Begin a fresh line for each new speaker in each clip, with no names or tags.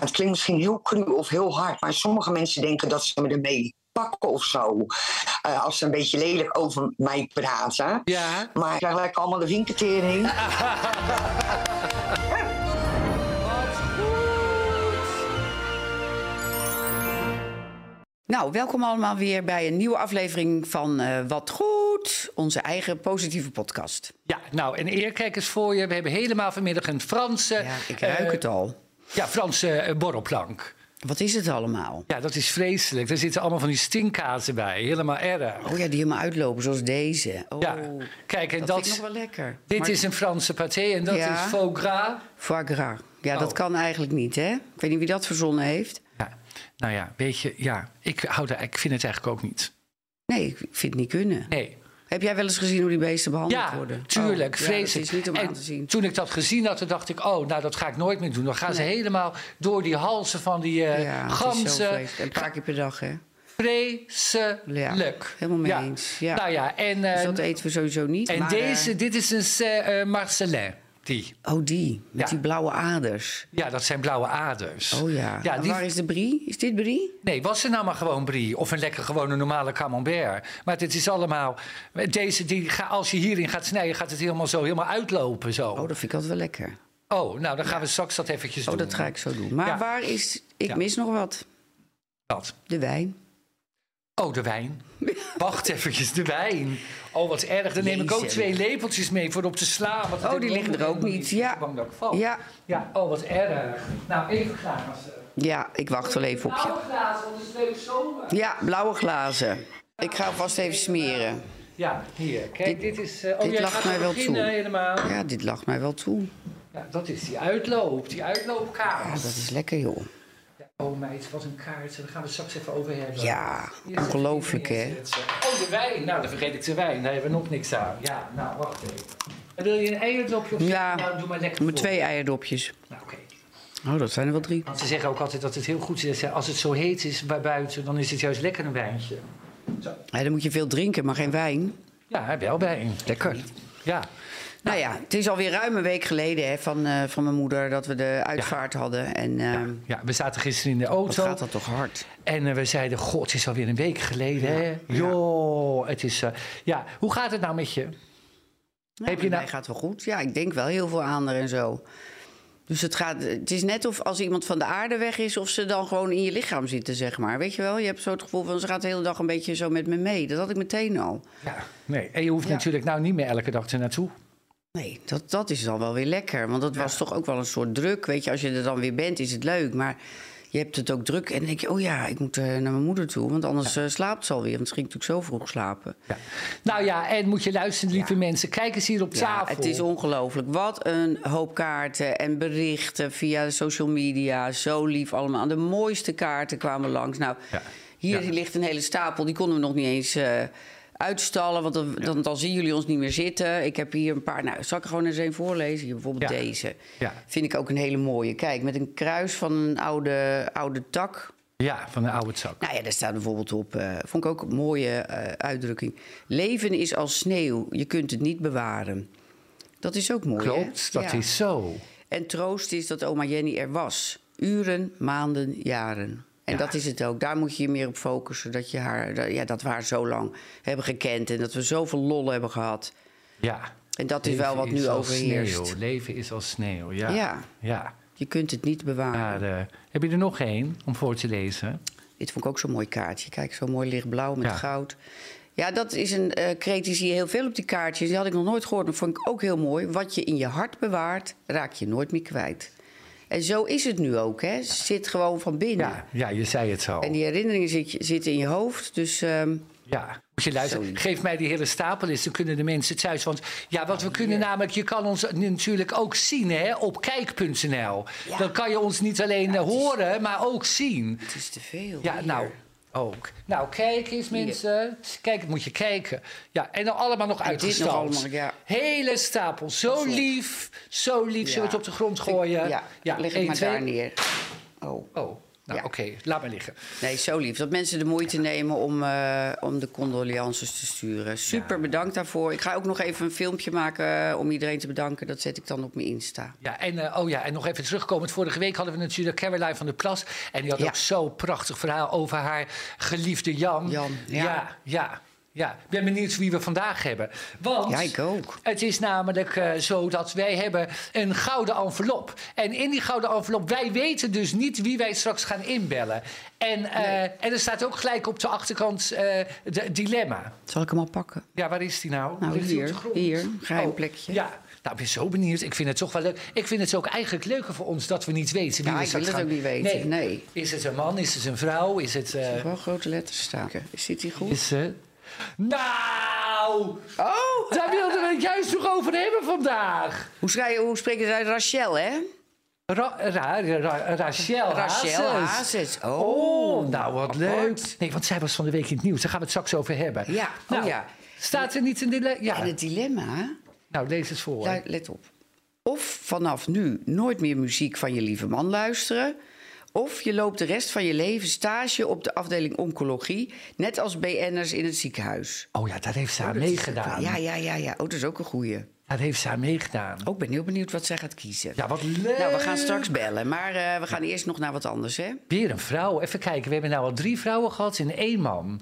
het klinkt misschien heel cru of heel hard, maar sommige mensen denken dat ze me ermee pakken of zo. Eh, als ze een beetje lelijk over mij praten.
Ja.
Maar ik krijg lekker allemaal de winketering.
Nou, welkom allemaal weer bij een nieuwe aflevering van eh, Wat Goed, onze eigen positieve podcast.
Ja, nou, en eer, kijk eens voor je. We hebben helemaal vanmiddag een Franse...
Ja, ik ruik
eh,
het al.
Ja, Franse eh, borrelplank.
Wat is het allemaal?
Ja, dat is vreselijk. Er zitten allemaal van die stinkkazen bij. Helemaal erg.
Oh ja, die helemaal uitlopen, zoals deze. Oh,
Ja, kijk, en
dat,
dat,
vind ik nog wel lekker.
dit
Maar-
is een Franse pâté en dat
Ja.
is faux gras.
Foie gras. Ja, dat
Oh.
kan eigenlijk niet, hè? Ik weet niet wie dat verzonnen heeft.
Ja, nou ja, weet je, ja, ik, hou daar, ik vind het eigenlijk ook niet.
Nee, ik vind het niet kunnen.
Nee.
Heb jij wel eens gezien hoe die beesten behandeld
Ja,
worden?
tuurlijk,
Oh, ja,
vreselijk.
is niet om
En
aan te zien.
Toen ik dat gezien had, toen dacht ik, oh, nou, dat ga ik nooit meer doen. Dan gaan ze helemaal door die halsen van die eh
ja, zo
ganzen.
Een paar keer per dag, hè?
Vreselijk.
helemaal mee eens, ja.
Nou ja, en, eh,
Dus dat eten we sowieso niet.
en
maar,
deze,
eh,
dit is een eh, eh, Marcelin. Die.
oh, die. Met
Ja.
die blauwe aders.
Ja, dat zijn blauwe aders.
Oh ja.
ja die,
Waar is de brie? Is dit brie?
Nee, was er nou maar gewoon brie. Of een lekker gewone normale camembert. Maar dit is allemaal... Deze, die, ga- als je hierin gaat snijden, gaat het helemaal zo helemaal uitlopen. Zo.
Oh, dat vind ik altijd wel lekker.
Oh, nou, dan gaan we straks dat eventjes
Oh,
doen.
dat ga ik zo doen. Maar
Ja.
waar is... Ik mis nog wat.
Wat?
De wijn.
Oh, de wijn. Wacht eventjes, de wijn. Oh, wat erg. Dan neem ik ook twee lepeltjes mee voor op te slaan. want
Oh, die
ik
liggen er ook niet.
Ik
Ja.
ben bang dat ik val.
Ja.
Ja, oh, wat erg. Nou, even glazen.
Ja, ik wacht wel even op je.
Blauwe glazen, want het is leuk zomer.
Ja, blauwe glazen. Ik ga vast even smeren.
Ja, hier. Kijk, dit, is... eh, oh,
dit lacht mij wel toe.
helemaal.
Ja, dit lacht mij wel toe.
Ja, dat is die uitloop. Die
Ja,
uitloopkaart.
dat is lekker, joh.
Oh meid, wat een kaart. Daar gaan we het straks even over hebben.
Ja, ongelooflijk, hè?
Oh, de wijn. Nou, dan vergeet ik de wijn. Daar hebben we nog niks aan. Ja, nou, wacht even. En wil je een eierdopje of
Ja,
Nou, doe maar lekker
Met twee eierdopjes.
Nou, oké.
Oh, dat zijn er wel drie.
Want ze zeggen ook altijd dat het heel goed is. Als het zo heet is bij buiten, dan is het juist lekker een wijntje. Zo.
Ja, dan moet je veel drinken, maar geen wijn.
Ja, wel wijn. Lekker. Ja.
Nou ja, het is alweer ruim een week geleden hè, van, eh, van mijn moeder dat we de uitvaart hadden. En eh,
ja, we zaten gisteren in de auto.
gaat dat toch hard?
En eh, we zeiden, god, het is alweer een week geleden, hè? Joh, het is... eh, ja, hoe gaat het nou met je? Heb je
nou...
nou...
gaat wel goed. Ja, ik denk wel heel veel aan haar en zo. Dus het, gaat, het is net of als iemand van de aarde weg is... of ze dan gewoon in je lichaam zitten, zeg maar. Weet je wel? Je hebt zo het gevoel van, ze gaat de hele dag een beetje zo met me mee. Dat had ik meteen al.
Ja, nee. En je hoeft
Ja.
natuurlijk nou niet meer elke dag er naartoe.
Nee, dat, dat is dan wel weer lekker. Want dat was toch ook wel een soort druk. Weet je, als je er dan weer bent, is het leuk. Maar je hebt het ook druk. En dan denk je, oh ja, ik moet eh, naar mijn moeder toe. Want anders eh, slaapt ze alweer. Want ze ging natuurlijk zo vroeg slapen.
Ja. Nou ja, en moet je luisteren, lieve mensen. Kijk eens hier op tafel.
het is ongelooflijk. Wat een hoop kaarten en berichten via de social media. Zo lief allemaal. De mooiste kaarten kwamen langs. Nou, hier ligt een hele stapel. Die konden we nog niet eens eh, uitstallen. Want dan, dan, dan zien jullie ons niet meer zitten. Ik heb hier een paar... Nou, zal ik er gewoon eens een voorlezen? Hier bijvoorbeeld
Ja.
deze.
Ja.
Vind ik ook een hele mooie. Kijk, met een kruis van een oude, oude tak.
Ja, van een oude zak.
Nou ja, daar staat bijvoorbeeld op, eh, vond ik ook een mooie eh, uitdrukking. Leven is als sneeuw, je kunt het niet bewaren. Dat is ook mooi, hè?
Klopt, dat is zo.
En troost is dat oma Jenny er was. Uren, maanden, jaren. En
Ja.
dat is het ook. Daar moet je je meer op focussen. Dat, je haar, ja, dat we haar zo lang hebben gekend. En dat we zoveel lol hebben gehad.
Ja.
En dat is wel wat nu overheerst.
Sneeuw. Leven is als sneeuw, ja.
Ja.
ja.
Je kunt het niet bewaren.
Heb je er nog één om voor te lezen?
Dit vond ik ook zo'n mooi kaartje. Kijk, zo mooi lichtblauw met goud. Ja, dat is een eh kreet, die zie je heel veel op die kaartjes. Die had ik nog nooit gehoord, maar vond ik ook heel mooi. Wat je in je hart bewaart, raak je nooit meer kwijt. En zo is het nu ook, hè. Zit gewoon van binnen.
Ja, ja je zei het zo.
En die herinneringen zit, zitten in je hoofd. Dus ehm,
Ja, moet je luisteren.
Sorry.
Geef mij die hele stapel eens, dan kunnen de mensen thuis. Want ja, wat we kunnen namelijk, je kan ons natuurlijk ook zien hè, op kijk.nl.
Ja.
Dan kan je ons niet alleen eh, horen, maar ook zien.
het is te veel.
Ja,
Hier.
nou, ook. Nou, kijk eens mensen. Kijk, moet je kijken. Ja, en dan allemaal nog uitgestald.
ja.
Hele stapel. Zo lief, zo lief. Zullen we het op de grond gooien?
Ja, leg het maar
twee.
daar neer. Oh.
Oh, Nou,
Ja.
oké, laat maar liggen.
Nee, zo lief. Dat mensen de moeite nemen om, eh, om de condolences te sturen. Super bedankt daarvoor. Ik ga ook nog even een filmpje maken eh, om iedereen te bedanken. Dat zet ik dan op mijn Insta.
Ja, en, eh, oh ja, en nog even terugkomend. Vorige week hadden we natuurlijk Caroline van der Plas. En die had ook zo'n prachtig verhaal over haar geliefde Jan.
Jan, ja.
ja. Ja. Ik ben benieuwd wie we vandaag hebben. Want
Ja, ik ook.
het is namelijk eh, zo dat wij hebben een gouden envelop. En in die gouden envelop, wij weten dus niet wie wij straks gaan inbellen. En, eh, en er staat ook gelijk op de achterkant de dilemma.
Zal ik hem al pakken?
Ja, waar is die nou?
Nou,
Ligt die
hier. Hier, geheim
Oh,
plekje.
Ja, nou, ik ben zo benieuwd. Ik vind het toch wel leuk. Ik vind het ook eigenlijk leuker voor ons dat we niet weten wie
Ja,
we
ik wil het
gaan-
ook niet weten, nee.
Is het een man? Is het een vrouw? Is het... eh,
Wel grote letters staan. Zit hij goed?
is het... Nou!
Oh!
Daar wilden we het juist nog over hebben vandaag.
Hoe, schrijf, hoe spreken ze uit? Rachel, hè?
Ra Ra Ra Rachel
Rachel
Hazes. Oh,
Oh,
nou wat leuk. Nee, want zij was van de week in het nieuws. Daar gaan we het straks over hebben.
Ja, oh
Nou,
ja.
Staat er niet in de... Ja,
En het dilemma,
nou lees het voor.
Let op. Of vanaf nu nooit meer muziek van je lieve man luisteren. Of je loopt de rest van je leven stage op de afdeling oncologie. Net als BN'ers in het ziekenhuis.
Oh ja, daar heeft ze aan meegedaan.
Ja, ja, ja, ja. Oh, dat is ook een goeie.
Daar heeft ze aan meegedaan.
Ook ben heel benieuwd wat zij gaat kiezen.
Ja, wat leuk.
Nou, we gaan straks bellen. Maar eh, we gaan eerst nog naar wat anders, hè?
Weer een vrouw. Even kijken, we hebben nou al drie vrouwen gehad in één man.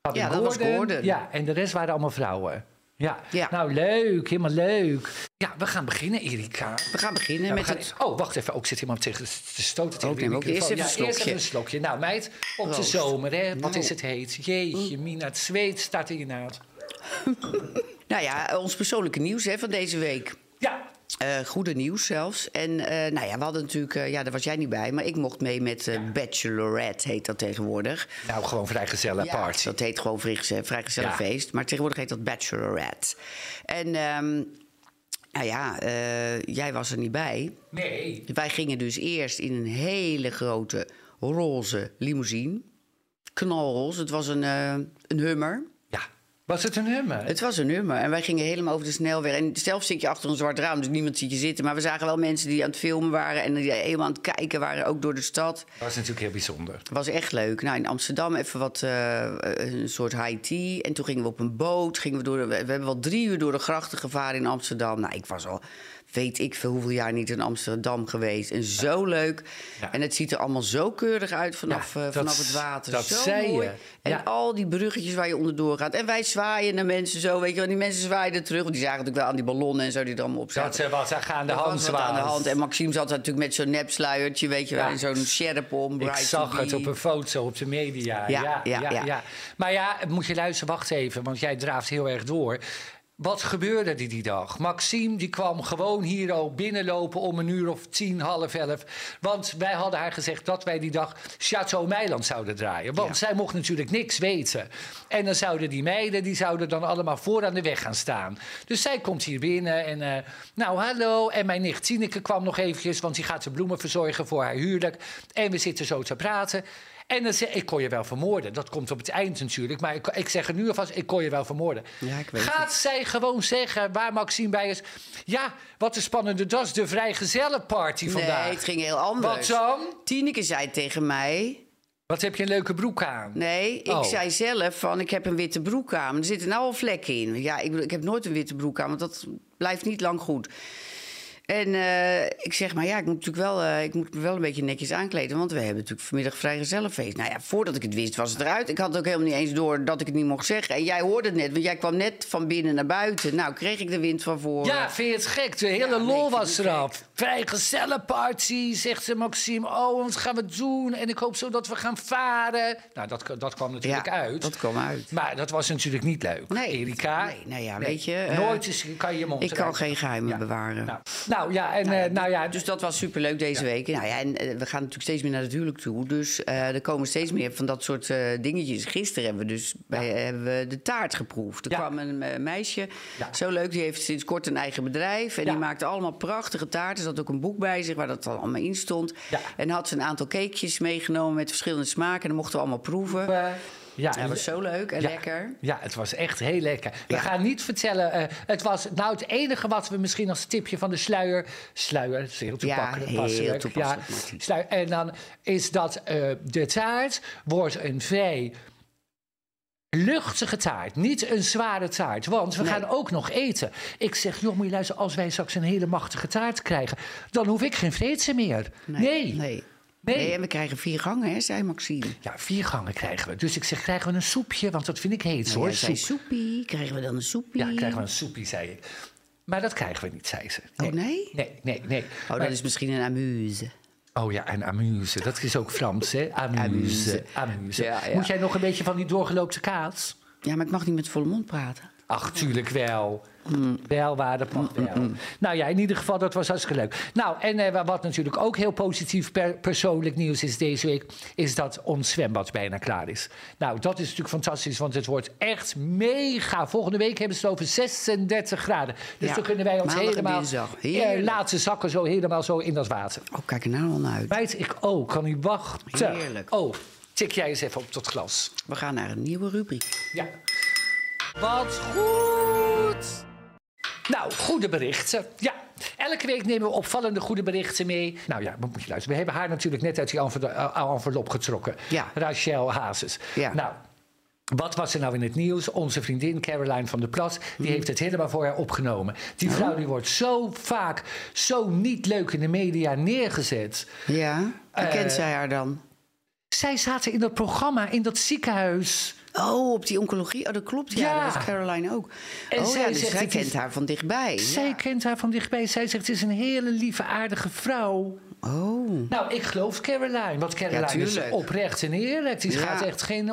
Hadden
Ja, dat was Gordon.
Ja, en de rest waren allemaal vrouwen. Ja.
Ja.
nou leuk, helemaal leuk. Ja, we gaan beginnen, Erika.
We gaan beginnen
Ja, we
met
gaan-
het...
Oh, wacht even. Ook zit iemand tegen te stoten tegen
Oh,
de
neem ook
microfoon.
eerst even
Ja,
een
eerst even een slokje. Nou, meid, op de zomer, hè. Wat
Nou.
is het heet? Jeetje, Mina, het zweet staat in je naad.
Nou ja, ons persoonlijke nieuws hè, van deze week.
Ja,
Eh, goede nieuws zelfs. En eh, nou ja, we hadden natuurlijk, eh, ja, daar was jij niet bij, maar ik mocht mee met eh, Bachelorette, heet dat tegenwoordig.
nou gewoon vrijgezellen
Ja,
party.
dat heet gewoon vrijgeze- vrijgezellig
Ja.
feest. Maar tegenwoordig heet dat Bachelorette. En ehm, nou ja, jij was er niet bij.
Nee.
Wij gingen dus eerst in een hele grote roze limousine. Knalroze. Het was een, een hummer.
Was het een hummer?
Het was een nummer. En wij gingen helemaal over de snelweg. En zelf zit je achter een zwart raam, dus niemand ziet je zitten. Maar we zagen wel mensen die aan het filmen waren en die helemaal aan het kijken waren, ook door de stad.
Dat was natuurlijk heel bijzonder.
Het was echt leuk. Nou, in Amsterdam even wat, eh, een soort high tea. En toen gingen we op een boot. Gingen we, door de, we hebben wel drie uur door de grachten gevaren in Amsterdam. Nou, ik was al, weet ik veel hoeveel jaar niet in Amsterdam geweest. En zo leuk.
Ja.
En het ziet er allemaal zo keurig uit vanaf,
Ja,
eh,
dat-
vanaf het water.
dat
zo
zei
mooi.
je.
En al die bruggetjes waar je onderdoor gaat. En wij zwaaien naar mensen zo, weet je wel. Die mensen zwaaiden terug. Want die zagen natuurlijk wel aan die ballonnen en zo die er allemaal op zaten.
Dat ze wat aan de hand
wat aan de hand. En Maxime zat natuurlijk met zo'n nepsluiertje, weet je wel. En zo'n sjerp om.
Ik zag het op een foto op de media. Ja,
Ja,
ja,
ja,
ja.
ja.
Maar ja, moet je luisteren, wacht even, want jij draaft heel erg door. Wat gebeurde er die dag? Maxime die kwam gewoon hier al binnenlopen om een uur of tien, half elf. Want wij hadden haar gezegd dat wij die dag Chateau Meiland zouden draaien. Want
Ja.
zij mocht natuurlijk niks weten. En dan zouden die meiden, die zouden dan allemaal voor aan de weg gaan staan. Dus zij komt hier binnen en eh, nou hallo. En mijn nicht Tineke kwam nog eventjes, want die gaat de bloemen verzorgen voor haar huwelijk. En we zitten zo te praten. En dan zeg ik kon je wel vermoorden. Dat komt op het eind natuurlijk. Maar ik, ik zeg het nu alvast, ik kon je wel vermoorden.
Ja, ik weet
Gaat zij gewoon zeggen waar Maxime bij is... Ja, wat een spannende das, de vrijgezellenparty vandaag.
Nee, het ging heel anders.
Wat dan?
Tineke zei tegen mij...
Wat heb je een leuke broek aan?
Nee, ik
Oh.
zei zelf van ik heb een witte broek aan. Er zitten nou al vlekken in. Ja, ik, ik heb nooit een witte broek aan, want dat blijft niet lang goed. En eh, ik zeg, maar ja, ik moet natuurlijk wel, eh, ik moet me wel een beetje netjes aankleden. Want we hebben natuurlijk vanmiddag vrijgezellenfeest. Nou ja, voordat ik het wist was het eruit. Ik had ook helemaal niet eens door dat ik het niet mocht zeggen. En jij hoorde het net, want jij kwam net van binnen naar buiten. Nou, kreeg ik de wind van voren.
Ja, vind je het gek? De hele
Ja, nee,
lol
vind
was
het
eraf. Vrijgezellenparty, zegt ze Maxime. Oh, wat gaan we doen? En ik hoop zo dat we gaan varen. Nou, dat, dat kwam natuurlijk
Ja,
uit.
dat kwam uit.
Maar dat was natuurlijk niet leuk.
Nee,
Erika.
nee, nou ja, weet je, eh,
Nooit is, kan je je mond
ik kan geen geheimen
Ja.
bewaren.
Nou, nou ja, en eh, nou ja,
Dus dat was superleuk deze week. Nou ja, en eh, we gaan natuurlijk steeds meer naar het huwelijk toe. Dus eh, er komen steeds meer van dat soort dingetjes. Gisteren hebben we dus bij, hebben we de taart geproefd. Er kwam een meisje, zo leuk, die heeft sinds kort een eigen bedrijf. En die maakte allemaal prachtige taarten. Er zat ook een boek bij zich waar dat dan allemaal in stond. En had ze een aantal cakejes meegenomen met verschillende smaken. En dan mochten we allemaal proeven.
Ja,
Dat was zo leuk en
Ja.
lekker.
Ja, het was echt heel lekker. We
Ja.
gaan niet vertellen. eh, het was nou het enige wat we misschien als tipje van de sluier. Sluier, dat is heel toepasselijk.
heel
passelijk.
toepasselijk,
Ja, sluier. En dan is dat eh, de taart wordt een vrij luchtige taart. Niet een zware taart. Want we
Nee.
gaan ook nog eten. Ik zeg, joh, moet je luisteren, als wij straks een hele machtige taart krijgen, dan hoef ik geen vreedse meer. Nee.
Nee.
nee.
Nee, en we krijgen vier gangen, hè, zei Maxime.
Ja, vier gangen krijgen we. Dus ik zeg, krijgen we een soepje? Want dat vind ik heet,
Nou,
hoor.
jij zei
soep.
soepie. Krijgen we dan een soepie?
Ja, krijgen we een soepie, zei ik. Maar dat krijgen we niet, zei ze.
Oh, nee?
Nee, nee, nee.
Oh,
Maar-
dat is misschien een amuse.
oh ja, en amuse. Dat is ook Frans, hè? Amuse.
Amuse.
amuse.
Ja, ja.
Moet jij nog een beetje van die doorgeloopte kaas?
Ja, maar ik mag niet met volle mond praten.
Ach, tuurlijk wel.
Mm.
Wel waar, dat mag wel. Nou ja, in ieder geval, dat was hartstikke leuk. Nou, en eh, wat natuurlijk ook heel positief per- persoonlijk nieuws is deze week... is dat ons zwembad bijna klaar is. Nou, dat is natuurlijk fantastisch, want het wordt echt mega. Volgende week hebben ze het over 36 graden. Dus
Ja,
dan kunnen wij ons
maandag
helemaal eh,
Heerlijk.
laten zakken zo helemaal zo in dat water.
Oh, kijk er nou al naar uit.
Weet ik ook, kan niet wachten.
Heerlijk.
Oh, tik jij eens even op tot glas.
We gaan naar een nieuwe rubriek.
Ja. Wat goed! Nou, goede berichten. Ja, elke week nemen we opvallende goede berichten mee. Nou ja, wat moet je luisteren? We hebben haar natuurlijk net uit die enve- eh, envelop getrokken.
Ja.
Rachel Hazes.
Ja.
Nou, wat was er nou in het nieuws? Onze vriendin Caroline van der Plas,
Mhm.
die heeft het helemaal voor haar opgenomen. Die vrouw die wordt zo vaak zo niet leuk in de media neergezet.
Ja,
Eh,
kent zij haar dan?
Zij zaten in dat programma, in dat ziekenhuis.
Oh, op die oncologie. Oh, dat klopt. Ja,
Ja.
dat was Caroline ook.
En
oh
zij
ja, dus
zegt,
zij
is-
kent haar van dichtbij.
Zij
Ja.
kent haar van dichtbij. Zij zegt, het is een hele lieve, aardige vrouw.
Oh,
Nou, ik geloof Caroline. Want Caroline is oprecht en eerlijk. Die
Ja.
gaat echt geen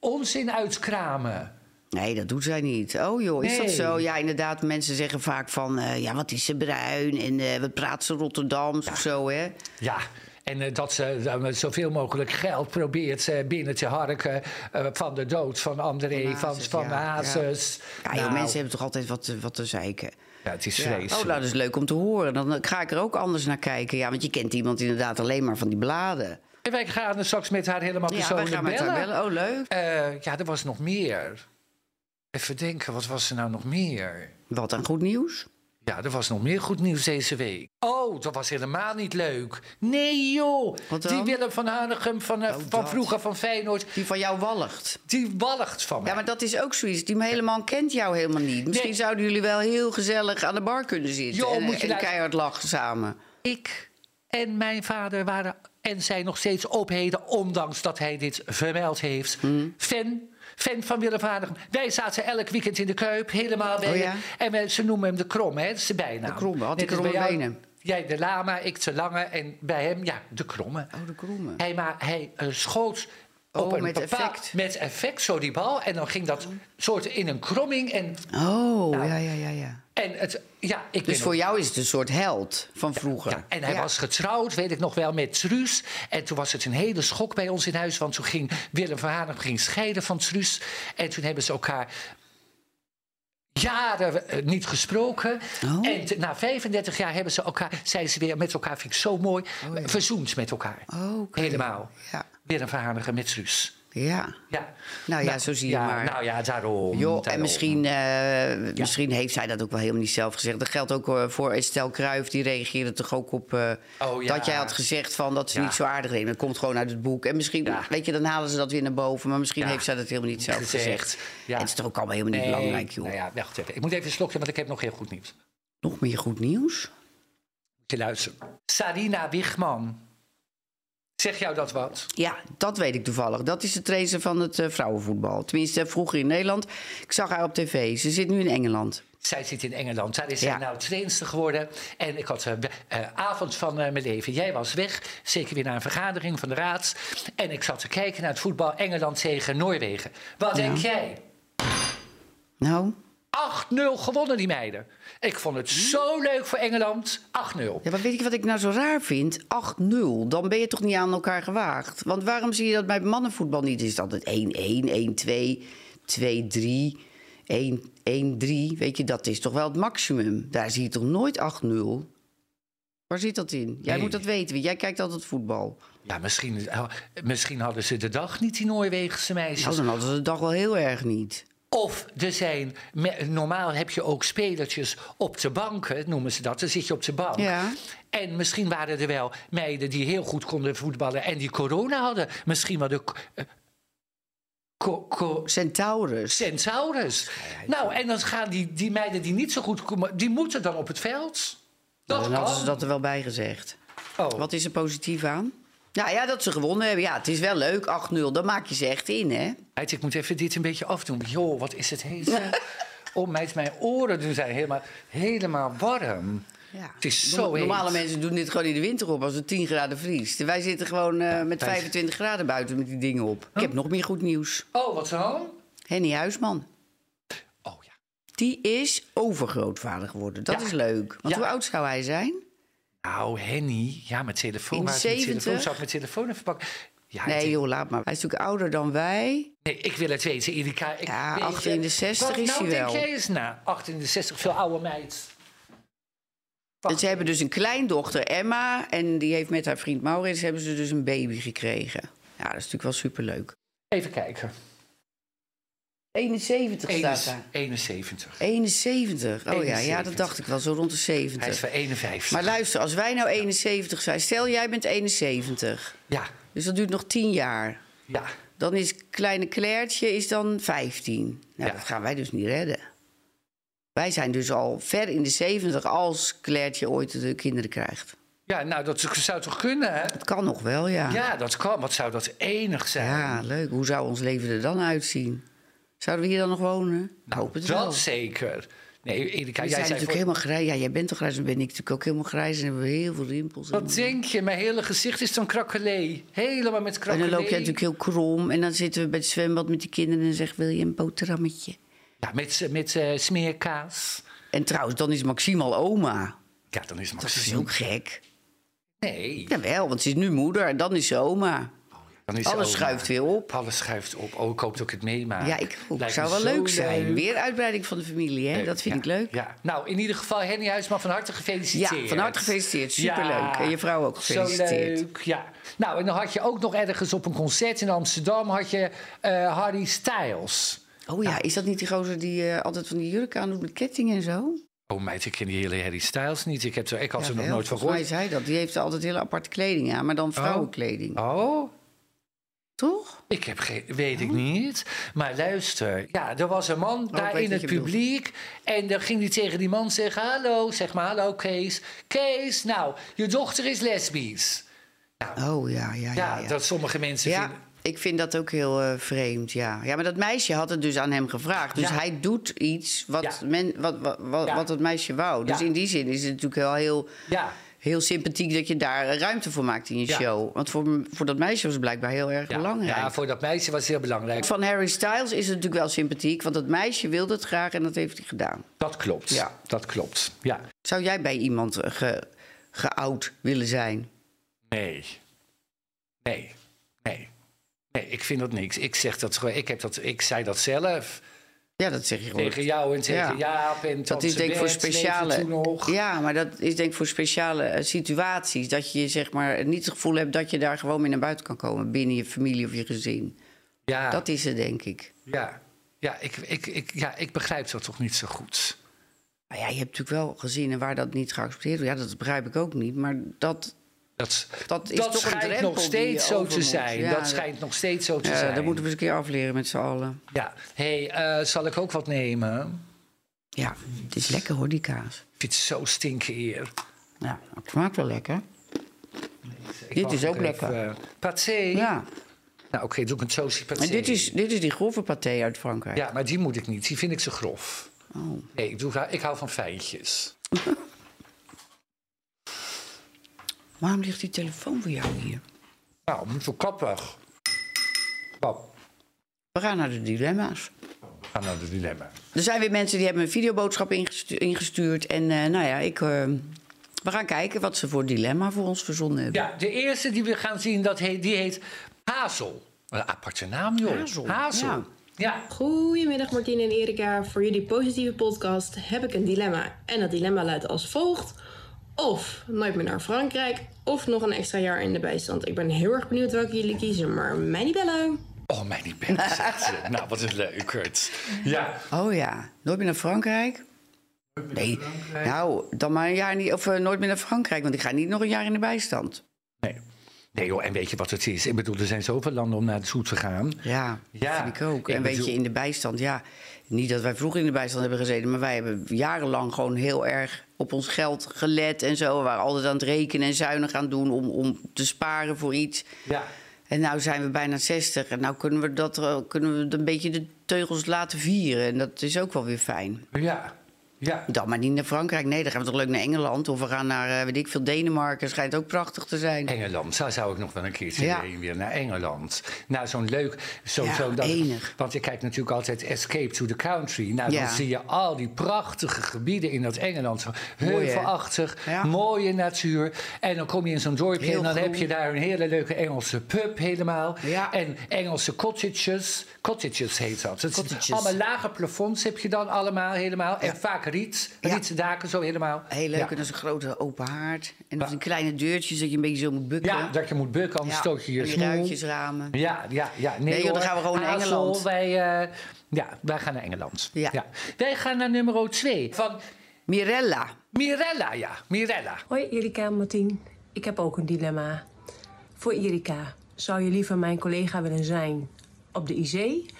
onzin uitkramen.
nee, dat doet zij niet. Oh joh, is dat zo? Ja, inderdaad, mensen zeggen vaak van... eh, ja, wat is ze bruin en eh, wat praat ze Rotterdams of zo, hè?
Ja. En eh, dat ze eh, met zoveel mogelijk geld probeert binnen te harken eh, van de dood van André,
Van
van,
Hazes,
van
ja,
Hazes.
Ja,
Nou,
mensen hebben toch altijd wat, te- wat te zeiken.
ja, het is
Ja.
vreselijk.
Oh, nou, dat is leuk om te horen. Dan ga ik er ook anders naar kijken. Ja, want je kent iemand inderdaad alleen maar van die bladen.
En wij gaan er straks met haar helemaal
Ja, wij
persoonlijk
gaan met haar
bellen.
bellen. Oh, leuk.
Ja, er was nog meer. Even denken, wat was er nou nog meer?
Wat een goed nieuws.
Ja, er was nog meer goed nieuws deze week. Oh, dat was helemaal niet leuk. Nee, joh. Die Willem van Hanegem van, eh,
Oh,
van vroeger van Feyenoord,
Die van jou walgt.
die walgt van mij.
Ja, maar dat is ook zoiets. Die helemaal kent jou helemaal niet. Misschien
Nee.
zouden jullie wel heel gezellig aan de bar kunnen zitten.
Joh,
en,
moet je
en
luisteren.
keihard lachen samen.
Ik en mijn vader waren en zijn nog steeds op heden, ondanks dat hij dit vermeld heeft.
Hmm.
Fan. Fan van Willem van Hanegem. Wij zaten elk weekend in de Kuip, helemaal bij
Oh
hem.
ja?
En we, ze noemen hem de Krom, hè? Dat is zijn bijnaam.
De Kromme, had
als
kromme
bij
benen?
Jij de lama, ik te lange. En bij hem, ja, de kromme.
Oh, de kromme.
Hij, maar hij eh, schoot op
Oh,
een
met effect.
Met effect, zo die bal. En dan ging dat soort in een kromming. En,
Oh,
Nou.
ja, ja, ja, ja.
en het, ja, ik
Dus voor jou is het een soort held van vroeger.
ja, en hij
Ja.
was getrouwd, weet ik nog wel, met Truus. En toen was het een hele schok bij ons in huis. Want toen ging Willem van Hanegem ging scheiden van Truus. En toen hebben ze elkaar jaren eh, niet gesproken.
Oh.
En te- na 35 jaar hebben ze elkaar, zijn ze weer met elkaar, vind ik zo mooi, verzoend met elkaar.
Oh.
Helemaal.
Ja.
Willem van Hanegem met.
Ja.
Ja.
Nou ja, zo zie je
ja,
maar.
Nou ja, daarom.
Joh, en misschien, eh, misschien heeft zij dat ook wel helemaal niet zelf gezegd. Dat geldt ook eh, voor Estelle Kruijf. Die reageerde toch ook op
Oh, ja.
dat jij had gezegd van dat ze
Ja.
niet zo aardig deed. Dat komt gewoon uit het boek. En misschien,
Ja.
weet je, dan halen ze dat weer naar boven. Maar misschien
Ja.
heeft zij dat helemaal niet zelf
Gezegd.
gezegd.
Ja.
En het is toch ook allemaal helemaal niet
Nee,
belangrijk, joh.
Nou ja, wacht even. Ik moet even een slokje, want ik heb nog heel goed nieuws.
Nog meer goed nieuws?
Moet je luisteren. Sarina Wichman. Zeg jou dat wat?
Ja, dat weet ik toevallig. Dat is de trainer van het eh, vrouwenvoetbal. Tenminste, eh, vroeger in Nederland. Ik zag haar op tv. Ze zit nu in Engeland.
Zij zit in Engeland. Daar is zij
Ja.
nou trainster geworden. En ik had een avond van eh, mijn leven. Jij was weg, zeker weer naar een vergadering van de raad. En ik zat te kijken naar het voetbal Engeland tegen Noorwegen. Wat denk jij?
Nou,
8-0 gewonnen die meiden. Ik vond het zo leuk voor Engeland. 8-0.
Ja, maar weet je wat ik nou zo raar vind? 8-0. Dan ben je toch niet aan elkaar gewaagd? Want waarom zie je dat bij mannenvoetbal niet? Is het altijd 1-1, 1-2, 2-3, 1-1-3? Weet je, dat is toch wel het maximum? Daar zie je toch nooit 8-0? Waar zit dat in? Jij
Nee.
moet dat weten, want jij kijkt altijd voetbal.
Ja, misschien, eh, misschien hadden ze de dag niet, die Noorwegse meisjes.
Nou, dan hadden ze de dag wel heel erg niet.
Of er zijn, normaal heb je ook spelertjes op de banken, noemen ze dat. Dan zit je op de bank.
Ja.
En misschien waren er wel meiden die heel goed konden voetballen en die corona hadden. Misschien wel de eh, co- co-
Centaurus.
centaurus. Nou, en dan gaan die, die meiden die niet zo goed komen, die moeten dan op het veld. Dat
dan hadden ze dat er wel bij gezegd.
Oh.
Wat is er positief aan? Nou ja, dat ze gewonnen hebben. Ja, het is wel leuk. 8-0, dan maak je ze echt in, hè?
Meid, ik moet even dit een beetje afdoen. Joh, wat is het heet. Oh, meid, mijn oren doen zijn helemaal, helemaal warm.
Ja.
Het is zo
Norm- Normale
heet.
mensen doen dit gewoon in de winter op als het 10 graden vriest. Wij zitten gewoon eh, met
Wij-
25 graden buiten met die dingen op. Ik heb nog meer goed nieuws.
Oh, wat dan?
Henny Huisman.
Oh ja.
Die is overgrootvader geworden. Dat
Ja.
is leuk. Want
Ja.
hoe oud zou hij zijn?
Nou, Henny, ja, mijn telefoon.
In de
waar is mijn
70?
telefoon? Zou ik mijn telefoon even pakken? Ja,
Nee, joh, laat maar. Hij is natuurlijk ouder dan wij.
nee, ik wil het weten, Erika. Ik,
Ja,
weet je-
achter in de 60
Wat
is
nou
hij wel.
denk jij eens na? Achter in de 60, veel oude meid.
En ze hebben dus een kleindochter, Emma. En die heeft met haar vriend Maurits hebben ze dus een baby gekregen. Ja, dat is natuurlijk wel superleuk.
Even kijken.
71 staat
71.
daar.
71.
71. Oh ja, ja,
71.
dat dacht ik wel, zo rond de 70.
Hij is van 51.
Maar luister, als wij nou 71 zijn, stel jij bent 71.
Ja,
Dus dat duurt nog 10 jaar.
ja.
Dan is kleine Clairtje is dan 15. Nou,
Ja.
dat gaan wij dus niet redden. Wij zijn dus al ver in de 70 als Clairtje ooit de kinderen krijgt.
Ja, nou, dat zou toch kunnen, hè?
Het kan nog wel, ja.
Ja, dat kan. Wat zou dat enig zijn?
Ja, leuk. Hoe zou ons leven er dan uitzien? Zouden we hier dan nog wonen? Het
dat
wel.
zeker. Nee, Erika, jij
zijn natuurlijk
voor...
helemaal grijs. Ja, jij bent toch grijs, dan ben ik natuurlijk ook helemaal grijs. En hebben we heel veel rimpels. en-
Wat denk je? Mijn hele gezicht is dan krakkelee. Helemaal met
En
krakkelee.
dan loop jij natuurlijk heel krom. En dan zitten we bij het zwembad met die kinderen en zeggen... wil je een boterhammetje?
Ja, met, met eh, smeerkaas.
En trouwens, dan is Maxime al oma.
Ja, dan is het
Dat is
Maxime.
ook gek.
Nee,
Jawel, want ze is nu moeder en dan is ze oma.
Dan is ze
Alles schuift weer op.
Alles schuift op. Oh, ik hoop dat ik het meemaak.
Ja, ik ook.
Lijkt
zou wel
zo
leuk zijn.
leuk.
Weer uitbreiding van de familie, hè? Dat vind
Ja,
ik leuk.
Ja. Nou, in ieder geval, Henny Huisman, van harte gefeliciteerd.
Ja, van harte gefeliciteerd. Superleuk.
Ja,
En je vrouw ook gefeliciteerd.
Zo leuk, ja. Nou, en dan had je ook nog ergens op een concert in Amsterdam... had je eh, Harry Styles.
Oh ja, is dat niet die gozer die eh, altijd van die jurk aan doet met ketting en zo?
Oh meid, ik ken die hele Harry Styles niet. Ik, heb er, ik had er nog nooit van
volgens mij
gehoord.
is hij dat. Die heeft altijd hele aparte kleding aan, maar dan vrouwenkleding.
Oh,
Toch?
ik heb geen, weet ik niet. Maar luister, ja, er was een man daar
Oh, weet
in het publiek. En dan ging hij tegen die man zeggen: Hallo, zeg maar, hallo Kees. Kees, nou, je dochter is lesbisch.
Oh ja, ja, ja.
Ja, dat sommige mensen
Ja,
vinden.
ik vind dat ook heel eh, vreemd, ja. Ja, maar dat meisje had het dus aan hem gevraagd. Dus
Ja.
hij doet iets wat,
Ja.
men, wat, wat, wat,
Ja.
wat het meisje wou. Dus in die zin is het natuurlijk wel heel,
Ja,
heel sympathiek... dat je daar ruimte voor maakt in je
Ja.
show. Want voor, voor dat meisje was het blijkbaar heel erg
ja.
belangrijk.
ja, voor dat meisje was het heel belangrijk.
Van Harry Styles is het natuurlijk wel sympathiek... want dat meisje wilde het graag en dat heeft hij gedaan.
Dat klopt.
Ja.
Dat klopt. Ja.
Zou jij bij iemand eh, ge, geout willen zijn?
Nee. Nee. Nee. Nee, ik vind dat niks. Ik zeg dat gewoon. Ik, heb dat, ik zei dat zelf.
Ja, dat zeg je gewoon.
Tegen jou en tegen
Ja.
Jaap. En
Dat is denk ik voor speciale. Ja, maar dat is denk ik voor speciale eh, situaties. Dat je zeg maar niet het gevoel hebt dat je daar gewoon mee naar buiten kan komen binnen je familie of je gezin.
Ja,
Dat is het, denk ik.
ja. Ja, ik, ik, ik, ja, ik begrijp dat toch niet zo goed.
Maar ja, je hebt natuurlijk wel gezinnen waar dat niet geaccepteerd wordt. Ja, dat begrijp ik ook niet. Maar dat,
Dat,
dat is
dat
toch
schijnt nog steeds zo te zijn.
Ja,
dat schijnt nog steeds zo te
ja,
zijn.
dat moeten we eens een keer afleren met z'n allen.
Ja. hey, eh, zal ik ook wat nemen?
Ja, het is lekker hoor, die kaas.
Ik vind het zo stinken hier.
Ja, het smaakt wel lekker.
Ik
Dit is ook lekker.
even. Paté.
Ja,
Nou, oké, doe ik een paté.
en dit is, dit is die grove paté uit Frankrijk.
Ja, maar die moet ik niet. Die vind ik zo grof.
Oh.
Nee, ik, doe, ik hou van fijntjes.
Waarom ligt die telefoon voor jou hier?
Nou, moet zo kappig. Nou,
We gaan naar de dilemma's.
we gaan naar de dilemma.
Er zijn weer mensen die hebben een videoboodschap ingestu- ingestuurd. En eh, nou ja, ik, eh, we gaan kijken wat ze voor dilemma voor ons verzonnen hebben.
Ja, de eerste die we gaan zien, dat heet, die heet Hazel. Wat Een aparte naam, joh.
Hazel,
Hazel.
ja.
Ja.
Goedemiddag Martine en Erika. Voor jullie positieve podcast heb ik een dilemma. En dat dilemma luidt als volgt. Of nooit meer naar Frankrijk. Of nog een extra jaar in de bijstand. Ik ben heel erg benieuwd welke jullie kiezen, maar mij niet bellen.
Oh, mij niet bellen, zegt ze. Nou, wat een leukert. Ja.
Oh ja, nooit meer naar Frankrijk? Nee, nou, dan maar een jaar niet, of eh, nooit meer naar Frankrijk, want ik ga niet nog een jaar in de bijstand.
Nee. Nee joh, en weet je wat het is? Ik bedoel, er zijn zoveel landen om naar de zoet te gaan.
Ja,
Ja,
vind ik ook.
ik
en weet je, in de bijstand, ja, niet dat wij vroeger in de bijstand hebben gezeten, maar wij hebben jarenlang gewoon heel erg op ons geld gelet en zo. We waren altijd aan het rekenen en zuinig aan doen om, om te sparen voor iets.
Ja.
En nu zijn we bijna 60 en nu kunnen we, dat, eh, kunnen we een beetje de teugels laten vieren. En dat is ook wel weer fijn.
Ja. Ja.
Dan maar niet naar Frankrijk. Nee, dan gaan we toch leuk naar Engeland. Of we gaan naar, eh, weet ik veel, Denemarken. Schijnt ook prachtig te zijn.
Engeland, daar zou ik nog wel een keertje
Ja.
heen weer naar Engeland. Nou, zo'n leuk. Zo,
Ja,
zo dat,
enig.
Want je kijkt natuurlijk altijd Escape to the Country. Nou, dan zie je al die prachtige gebieden in dat Engeland. Zo heuvelachtig, mooie natuur. En dan kom je in zo'n dorpje
Heel
en dan
groen.
heb je daar een hele leuke Engelse pub helemaal. En Engelse cottages. Cottages heet dat. Allemaal lage plafonds heb je dan allemaal helemaal. En vaak riet,
Ja.
rietse daken zo helemaal.
Heel leuk.
Ja.
En dat is een grote open haard. En dan die kleine deurtjes dat je een beetje zo moet bukken.
Ja, dat je moet bukken, anders
Ja,
stoot je je
en die
smoel.
ruitjesramen.
Ja, ja, ja. Nee,
Nee, joh, dan gaan we gewoon naar Engeland.
Wij, eh, ja, wij gaan naar Engeland.
Ja.
Wij gaan naar nummer 2 van
Mirella.
Mirella, ja. Mirella.
Hoi Erika en Martien. Ik heb ook een dilemma. Voor Erika, zou je liever mijn collega willen zijn op de IC...